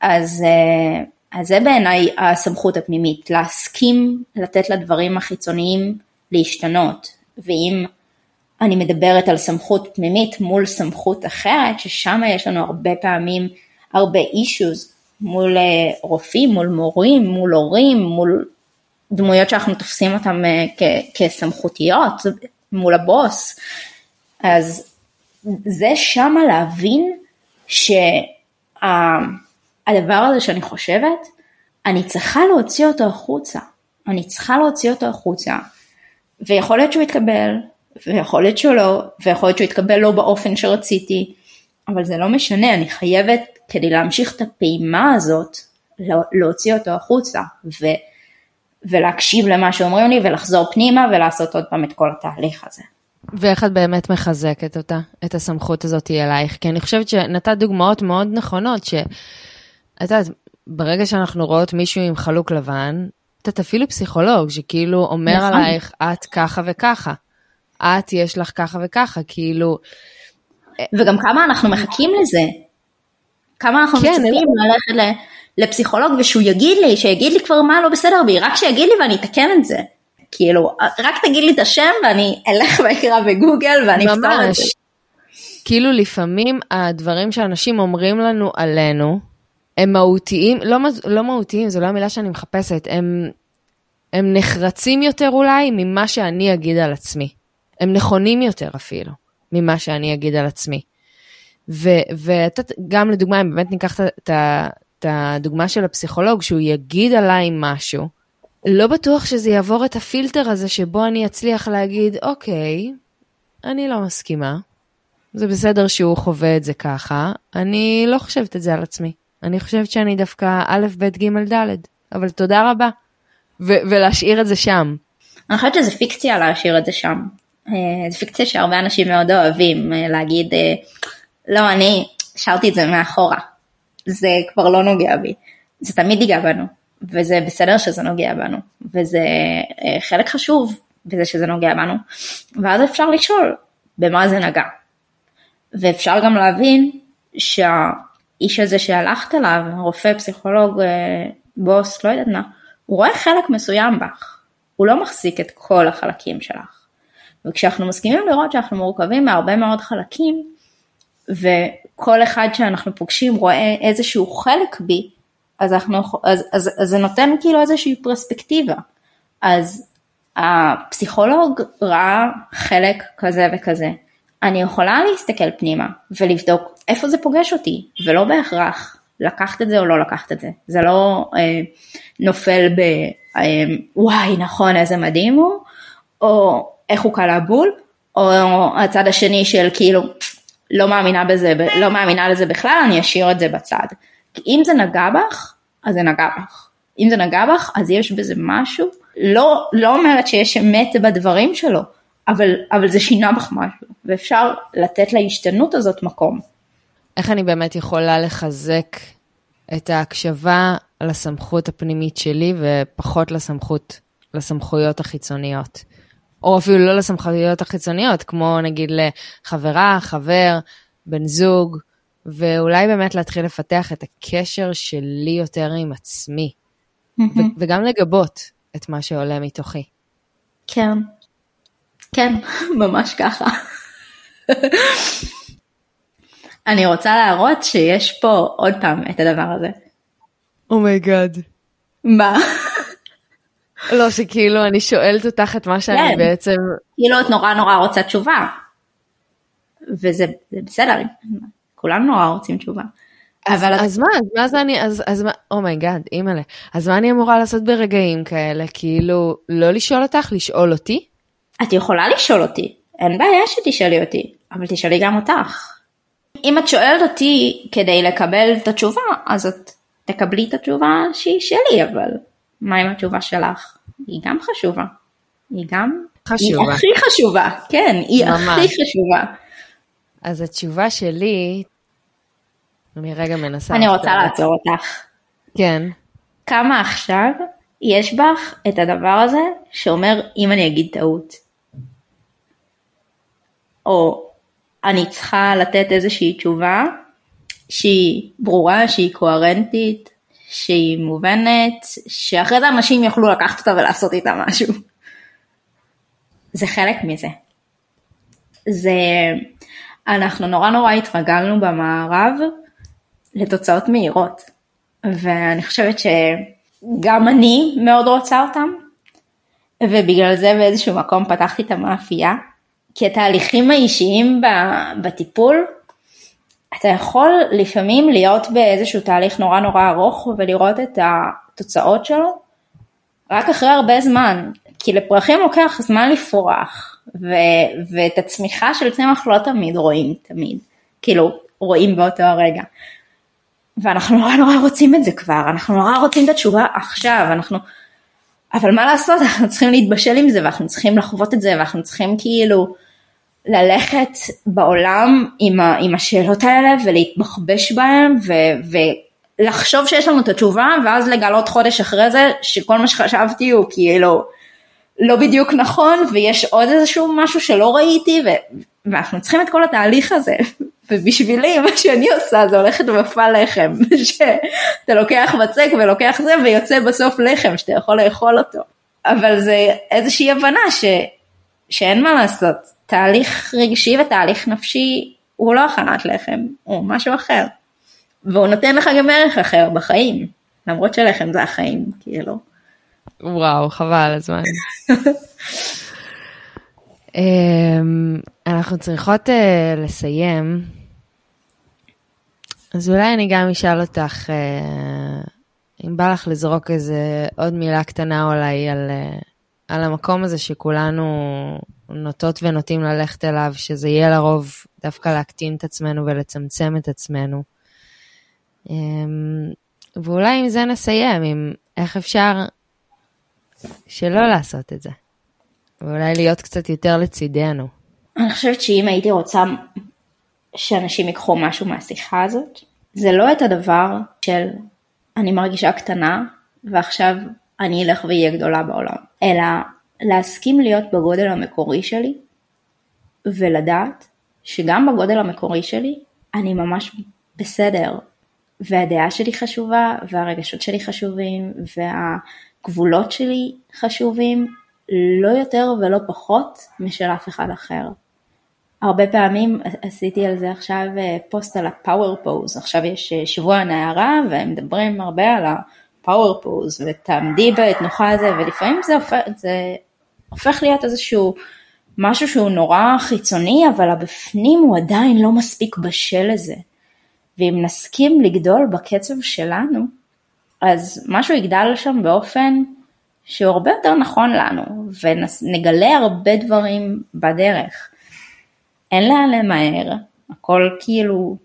אז, אה, אז זה בעיניי הסמכות הפנימית, להסכים לתת לדברים החיצוניים להשתנות, ואם אני מדברת על סמכות פנימית מול סמכות אחרת, ששם יש לנו הרבה פעמים הרבה אישוז מול אה, רופאים, מול מורים, מול הורים, מול דמויות שאנחנו תופסים אותם אה, כסמכותיות, מול הבוס, אז זה שמה להבין שהדבר הזה שאני חושבת, אני צריכה להוציא אותו החוצה. אני צריכה להוציא אותו החוצה, ויכול להיות שהוא יתקבל, ויכול להיות שהוא לא, ויכול להיות שהוא יתקבל לא באופן שרציתי, אבל זה לא משנה, אני חייבת, כדי להמשיך את הפעימה הזאת, להוציא אותו החוצה, ו, ולהקשיב למה שאומרים לי, ולחזור פנימה, ולעשות עוד פעם את כל התהליך הזה. ואיך את באמת מחזקת אותה, את הסמכות הזאת אלייך? כי אני חושבת שנתת דוגמאות מאוד נכונות, שאת יודעת, ברגע שאנחנו רואות מישהו עם חלוק לבן, את אפילו פסיכולוג שכאילו אומר נכון. עלייך, את ככה וככה. את יש לך ככה וככה, כאילו... וגם כמה אנחנו מחכים לזה. כמה אנחנו כן, מצפים ללכת לפסיכולוג ושהוא יגיד לי, שיגיד לי כבר מה לא בסדר בי, רק שיגיד לי ואני אתקן את זה. כאילו, רק תגיד לי את השם ואני אלך ואקרא בגוגל ואני אפתור את זה. כאילו לפעמים הדברים שאנשים אומרים לנו עלינו, הם מהותיים, לא, לא מהותיים, זו לא המילה שאני מחפשת, הם, הם נחרצים יותר אולי ממה שאני אגיד על עצמי. הם נכונים יותר אפילו ממה שאני אגיד על עצמי. וגם לדוגמה, אם באמת ניקח את הדוגמה של הפסיכולוג, שהוא יגיד עליי משהו, לא בטוח שזה יעבור את הפילטר הזה שבו אני אצליח להגיד, אוקיי, אני לא מסכימה, זה בסדר שהוא חווה את זה ככה, אני לא חושבת את זה על עצמי. אני חושבת שאני דווקא א', ב', ג', ד', אבל תודה רבה. ו- ולהשאיר את זה שם. אני חושבת שזה פיקציה להשאיר את זה שם. אה, זה פיקציה שהרבה אנשים מאוד אוהבים אה, להגיד, אה, לא, אני שרתי את זה מאחורה. זה כבר לא נוגע בי. זה תמיד ייגע בנו. וזה בסדר שזה נוגע בנו, וזה אה, חלק חשוב בזה שזה נוגע בנו, ואז אפשר לשאול במה זה נגע. ואפשר גם להבין שהאיש הזה שהלכת אליו, רופא, פסיכולוג, אה, בוס, לא יודעת מה, הוא רואה חלק מסוים בך, הוא לא מחזיק את כל החלקים שלך. וכשאנחנו מסכימים לראות שאנחנו מורכבים מהרבה מאוד חלקים, וכל אחד שאנחנו פוגשים רואה איזשהו חלק בי, אז, אנחנו, אז, אז, אז זה נותן כאילו איזושהי פרספקטיבה. אז הפסיכולוג ראה חלק כזה וכזה. אני יכולה להסתכל פנימה ולבדוק איפה זה פוגש אותי, ולא בהכרח לקחת את זה או לא לקחת את זה. זה לא אה, נופל ב... אה, וואי נכון איזה מדהים הוא, או איך הוא קלע בול, או הצד השני של כאילו לא מאמינה בזה, לא מאמינה לזה בכלל, אני אשאיר את זה בצד. אם זה נגע בך, אז זה נגע בך. אם זה נגע בך, אז יש בזה משהו. לא, לא אומרת שיש אמת בדברים שלו, אבל, אבל זה שינה בך משהו, ואפשר לתת להשתנות הזאת מקום. איך אני באמת יכולה לחזק את ההקשבה לסמכות הפנימית שלי ופחות לסמכות, לסמכויות החיצוניות. או אפילו לא לסמכויות החיצוניות, כמו נגיד לחברה, חבר, בן זוג, ואולי באמת להתחיל לפתח את הקשר שלי יותר עם עצמי, ו- וגם לגבות את מה שעולה מתוכי. כן, כן, ממש ככה. אני רוצה להראות שיש פה עוד פעם את הדבר הזה. Oh my God. Oh מה? לא, שכאילו אני שואלת אותך את מה שאני כן. בעצם... כאילו את נורא נורא רוצה תשובה. וזה בסדר, כולנו נורא רוצים תשובה. אז, אבל אז מה, אז מה זה אני, אז, אז מה, oh my God, oh אימא'לה, אז מה אני אמורה לעשות ברגעים כאלה? כאילו, לא לשאול אותך, לשאול אותי? את יכולה לשאול אותי, אין בעיה שתשאלי אותי, אבל תשאלי גם אותך. אם את שואלת אותי כדי לקבל את התשובה, אז את תקבלי את התשובה שהיא שלי, אבל מה עם התשובה שלך? היא גם חשובה. היא גם... חשובה. היא הכי חשובה, כן, היא ממש. הכי חשובה. אז התשובה שלי, אני רגע מנסה... אני רוצה לעצור אותך. כן. כמה עכשיו יש בך את הדבר הזה שאומר אם אני אגיד טעות. או אני צריכה לתת איזושהי תשובה שהיא ברורה, שהיא קוהרנטית, שהיא מובנת, שאחרי זה אנשים יוכלו לקחת אותה ולעשות איתה משהו. זה חלק מזה. זה, אנחנו נורא נורא התרגלנו במערב לתוצאות מהירות, ואני חושבת שגם אני מאוד רוצה אותם, ובגלל זה באיזשהו מקום פתחתי את המאפייה, כי התהליכים האישיים בטיפול, אתה יכול לפעמים להיות באיזשהו תהליך נורא נורא ארוך ולראות את התוצאות שלו רק אחרי הרבה זמן, כי לפרחים לוקח זמן לפרוח, ו- ואת הצמיחה של צמח לא תמיד רואים, תמיד, כאילו רואים באותו הרגע. ואנחנו נורא נורא רוצים את זה כבר, אנחנו נורא רוצים את התשובה עכשיו, אנחנו... אבל מה לעשות, אנחנו צריכים להתבשל עם זה, ואנחנו צריכים לחוות את זה, ואנחנו צריכים כאילו ללכת בעולם עם, ה, עם השאלות האלה ולהתבחבש בהן ו, ולחשוב שיש לנו את התשובה ואז לגלות חודש אחרי זה שכל מה שחשבתי הוא כאילו לא בדיוק נכון ויש עוד איזשהו משהו שלא ראיתי ו, ואנחנו צריכים את כל התהליך הזה ובשבילי מה שאני עושה זה הולכת ומפה לחם שאתה לוקח בצק ולוקח זה ויוצא בסוף לחם שאתה יכול לאכול אותו אבל זה איזושהי הבנה ש, שאין מה לעשות תהליך רגשי ותהליך נפשי הוא לא הכנת לחם, הוא משהו אחר. והוא נותן לך גם ערך אחר בחיים, למרות שלחם זה החיים, כאילו. וואו, חבל על הזמן. אמ, אנחנו צריכות uh, לסיים, אז אולי אני גם אשאל אותך, uh, אם בא לך לזרוק איזה עוד מילה קטנה אולי על, uh, על המקום הזה שכולנו נוטות ונוטים ללכת אליו, שזה יהיה לרוב דווקא להקטין את עצמנו ולצמצם את עצמנו. אמ, ואולי עם זה נסיים, עם איך אפשר שלא לעשות את זה. ואולי להיות קצת יותר לצידנו. אני חושבת שאם הייתי רוצה שאנשים ייקחו משהו מהשיחה הזאת, זה לא את הדבר של אני מרגישה קטנה ועכשיו אני אלך ואהיה גדולה בעולם, אלא להסכים להיות בגודל המקורי שלי ולדעת שגם בגודל המקורי שלי אני ממש בסדר והדעה שלי חשובה והרגשות שלי חשובים והגבולות שלי חשובים לא יותר ולא פחות משל אף אחד אחר. הרבה פעמים עשיתי על זה עכשיו אה, פוסט על הפאוור פוז, עכשיו יש אה, שבוע הנערה והם מדברים הרבה על הפאוור פוז ותעמדי בתנוחה הזה ולפעמים זה, הופך, זה הופך להיות איזשהו משהו שהוא נורא חיצוני, אבל הבפנים הוא עדיין לא מספיק בשל לזה. ואם נסכים לגדול בקצב שלנו, אז משהו יגדל שם באופן שהוא הרבה יותר נכון לנו, ונגלה הרבה דברים בדרך. אין לאן למהר, הכל כאילו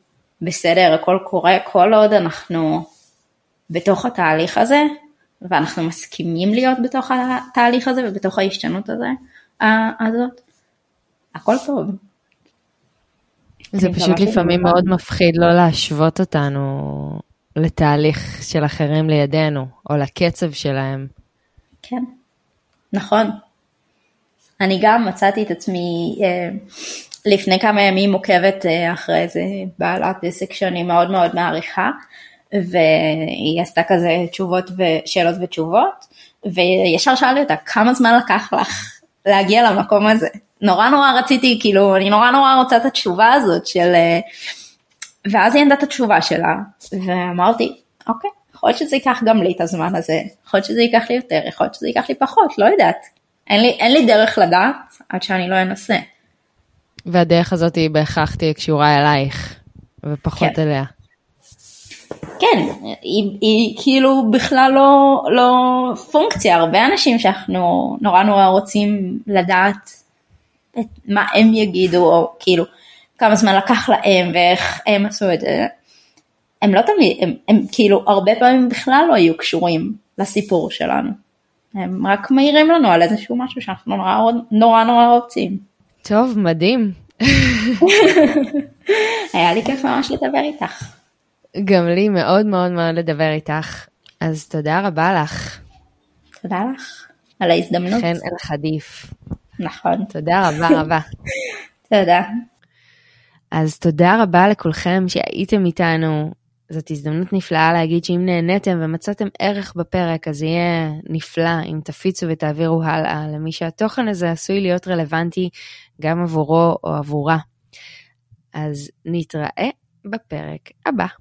בסדר, הכל קורה, כל עוד אנחנו בתוך התהליך הזה, ואנחנו מסכימים להיות בתוך התהליך הזה ובתוך ההשתנות הזה, הזאת, הכל טוב. זה פשוט לפעמים מאוד מפחיד לא להשוות אותנו לתהליך של אחרים לידינו, או לקצב שלהם. כן, נכון. אני גם מצאתי את עצמי אה, לפני כמה ימים עוקבת אה, אחרי איזה בעלת עסק שאני מאוד מאוד מעריכה, והיא עשתה כזה תשובות ושאלות ותשובות, וישר שאלתי אותה כמה זמן לקח לך להגיע למקום הזה. נורא נורא רציתי, כאילו, אני נורא נורא רוצה את התשובה הזאת של... אה, ואז היא ענתה את התשובה שלה, ואמרתי, אוקיי, יכול להיות שזה ייקח גם לי את הזמן הזה, יכול להיות שזה ייקח לי יותר, יכול להיות שזה ייקח לי פחות, לא יודעת. אין לי, אין לי דרך לדעת עד שאני לא אנסה. והדרך הזאת היא בהכרח תהיה קשורה אלייך, ופחות כן. אליה. כן, היא, היא כאילו בכלל לא, לא פונקציה, הרבה אנשים שאנחנו נורא נורא רוצים לדעת את מה הם יגידו, או כאילו כמה זמן לקח להם ואיך הם עשו את זה, הם לא תמיד, הם, הם כאילו הרבה פעמים בכלל לא יהיו קשורים לסיפור שלנו. הם רק מעירים לנו על איזשהו משהו שאנחנו נורא נורא, נורא רוצים. טוב, מדהים. היה לי כיף ממש לדבר איתך. גם לי מאוד מאוד מאוד לדבר איתך, אז תודה רבה לך. תודה לך על ההזדמנות. חן אל חדיף. נכון. תודה רבה רבה. תודה. אז תודה רבה לכולכם שהייתם איתנו. זאת הזדמנות נפלאה להגיד שאם נהניתם ומצאתם ערך בפרק, אז יהיה נפלא אם תפיצו ותעבירו הלאה למי שהתוכן הזה עשוי להיות רלוונטי גם עבורו או עבורה. אז נתראה בפרק הבא.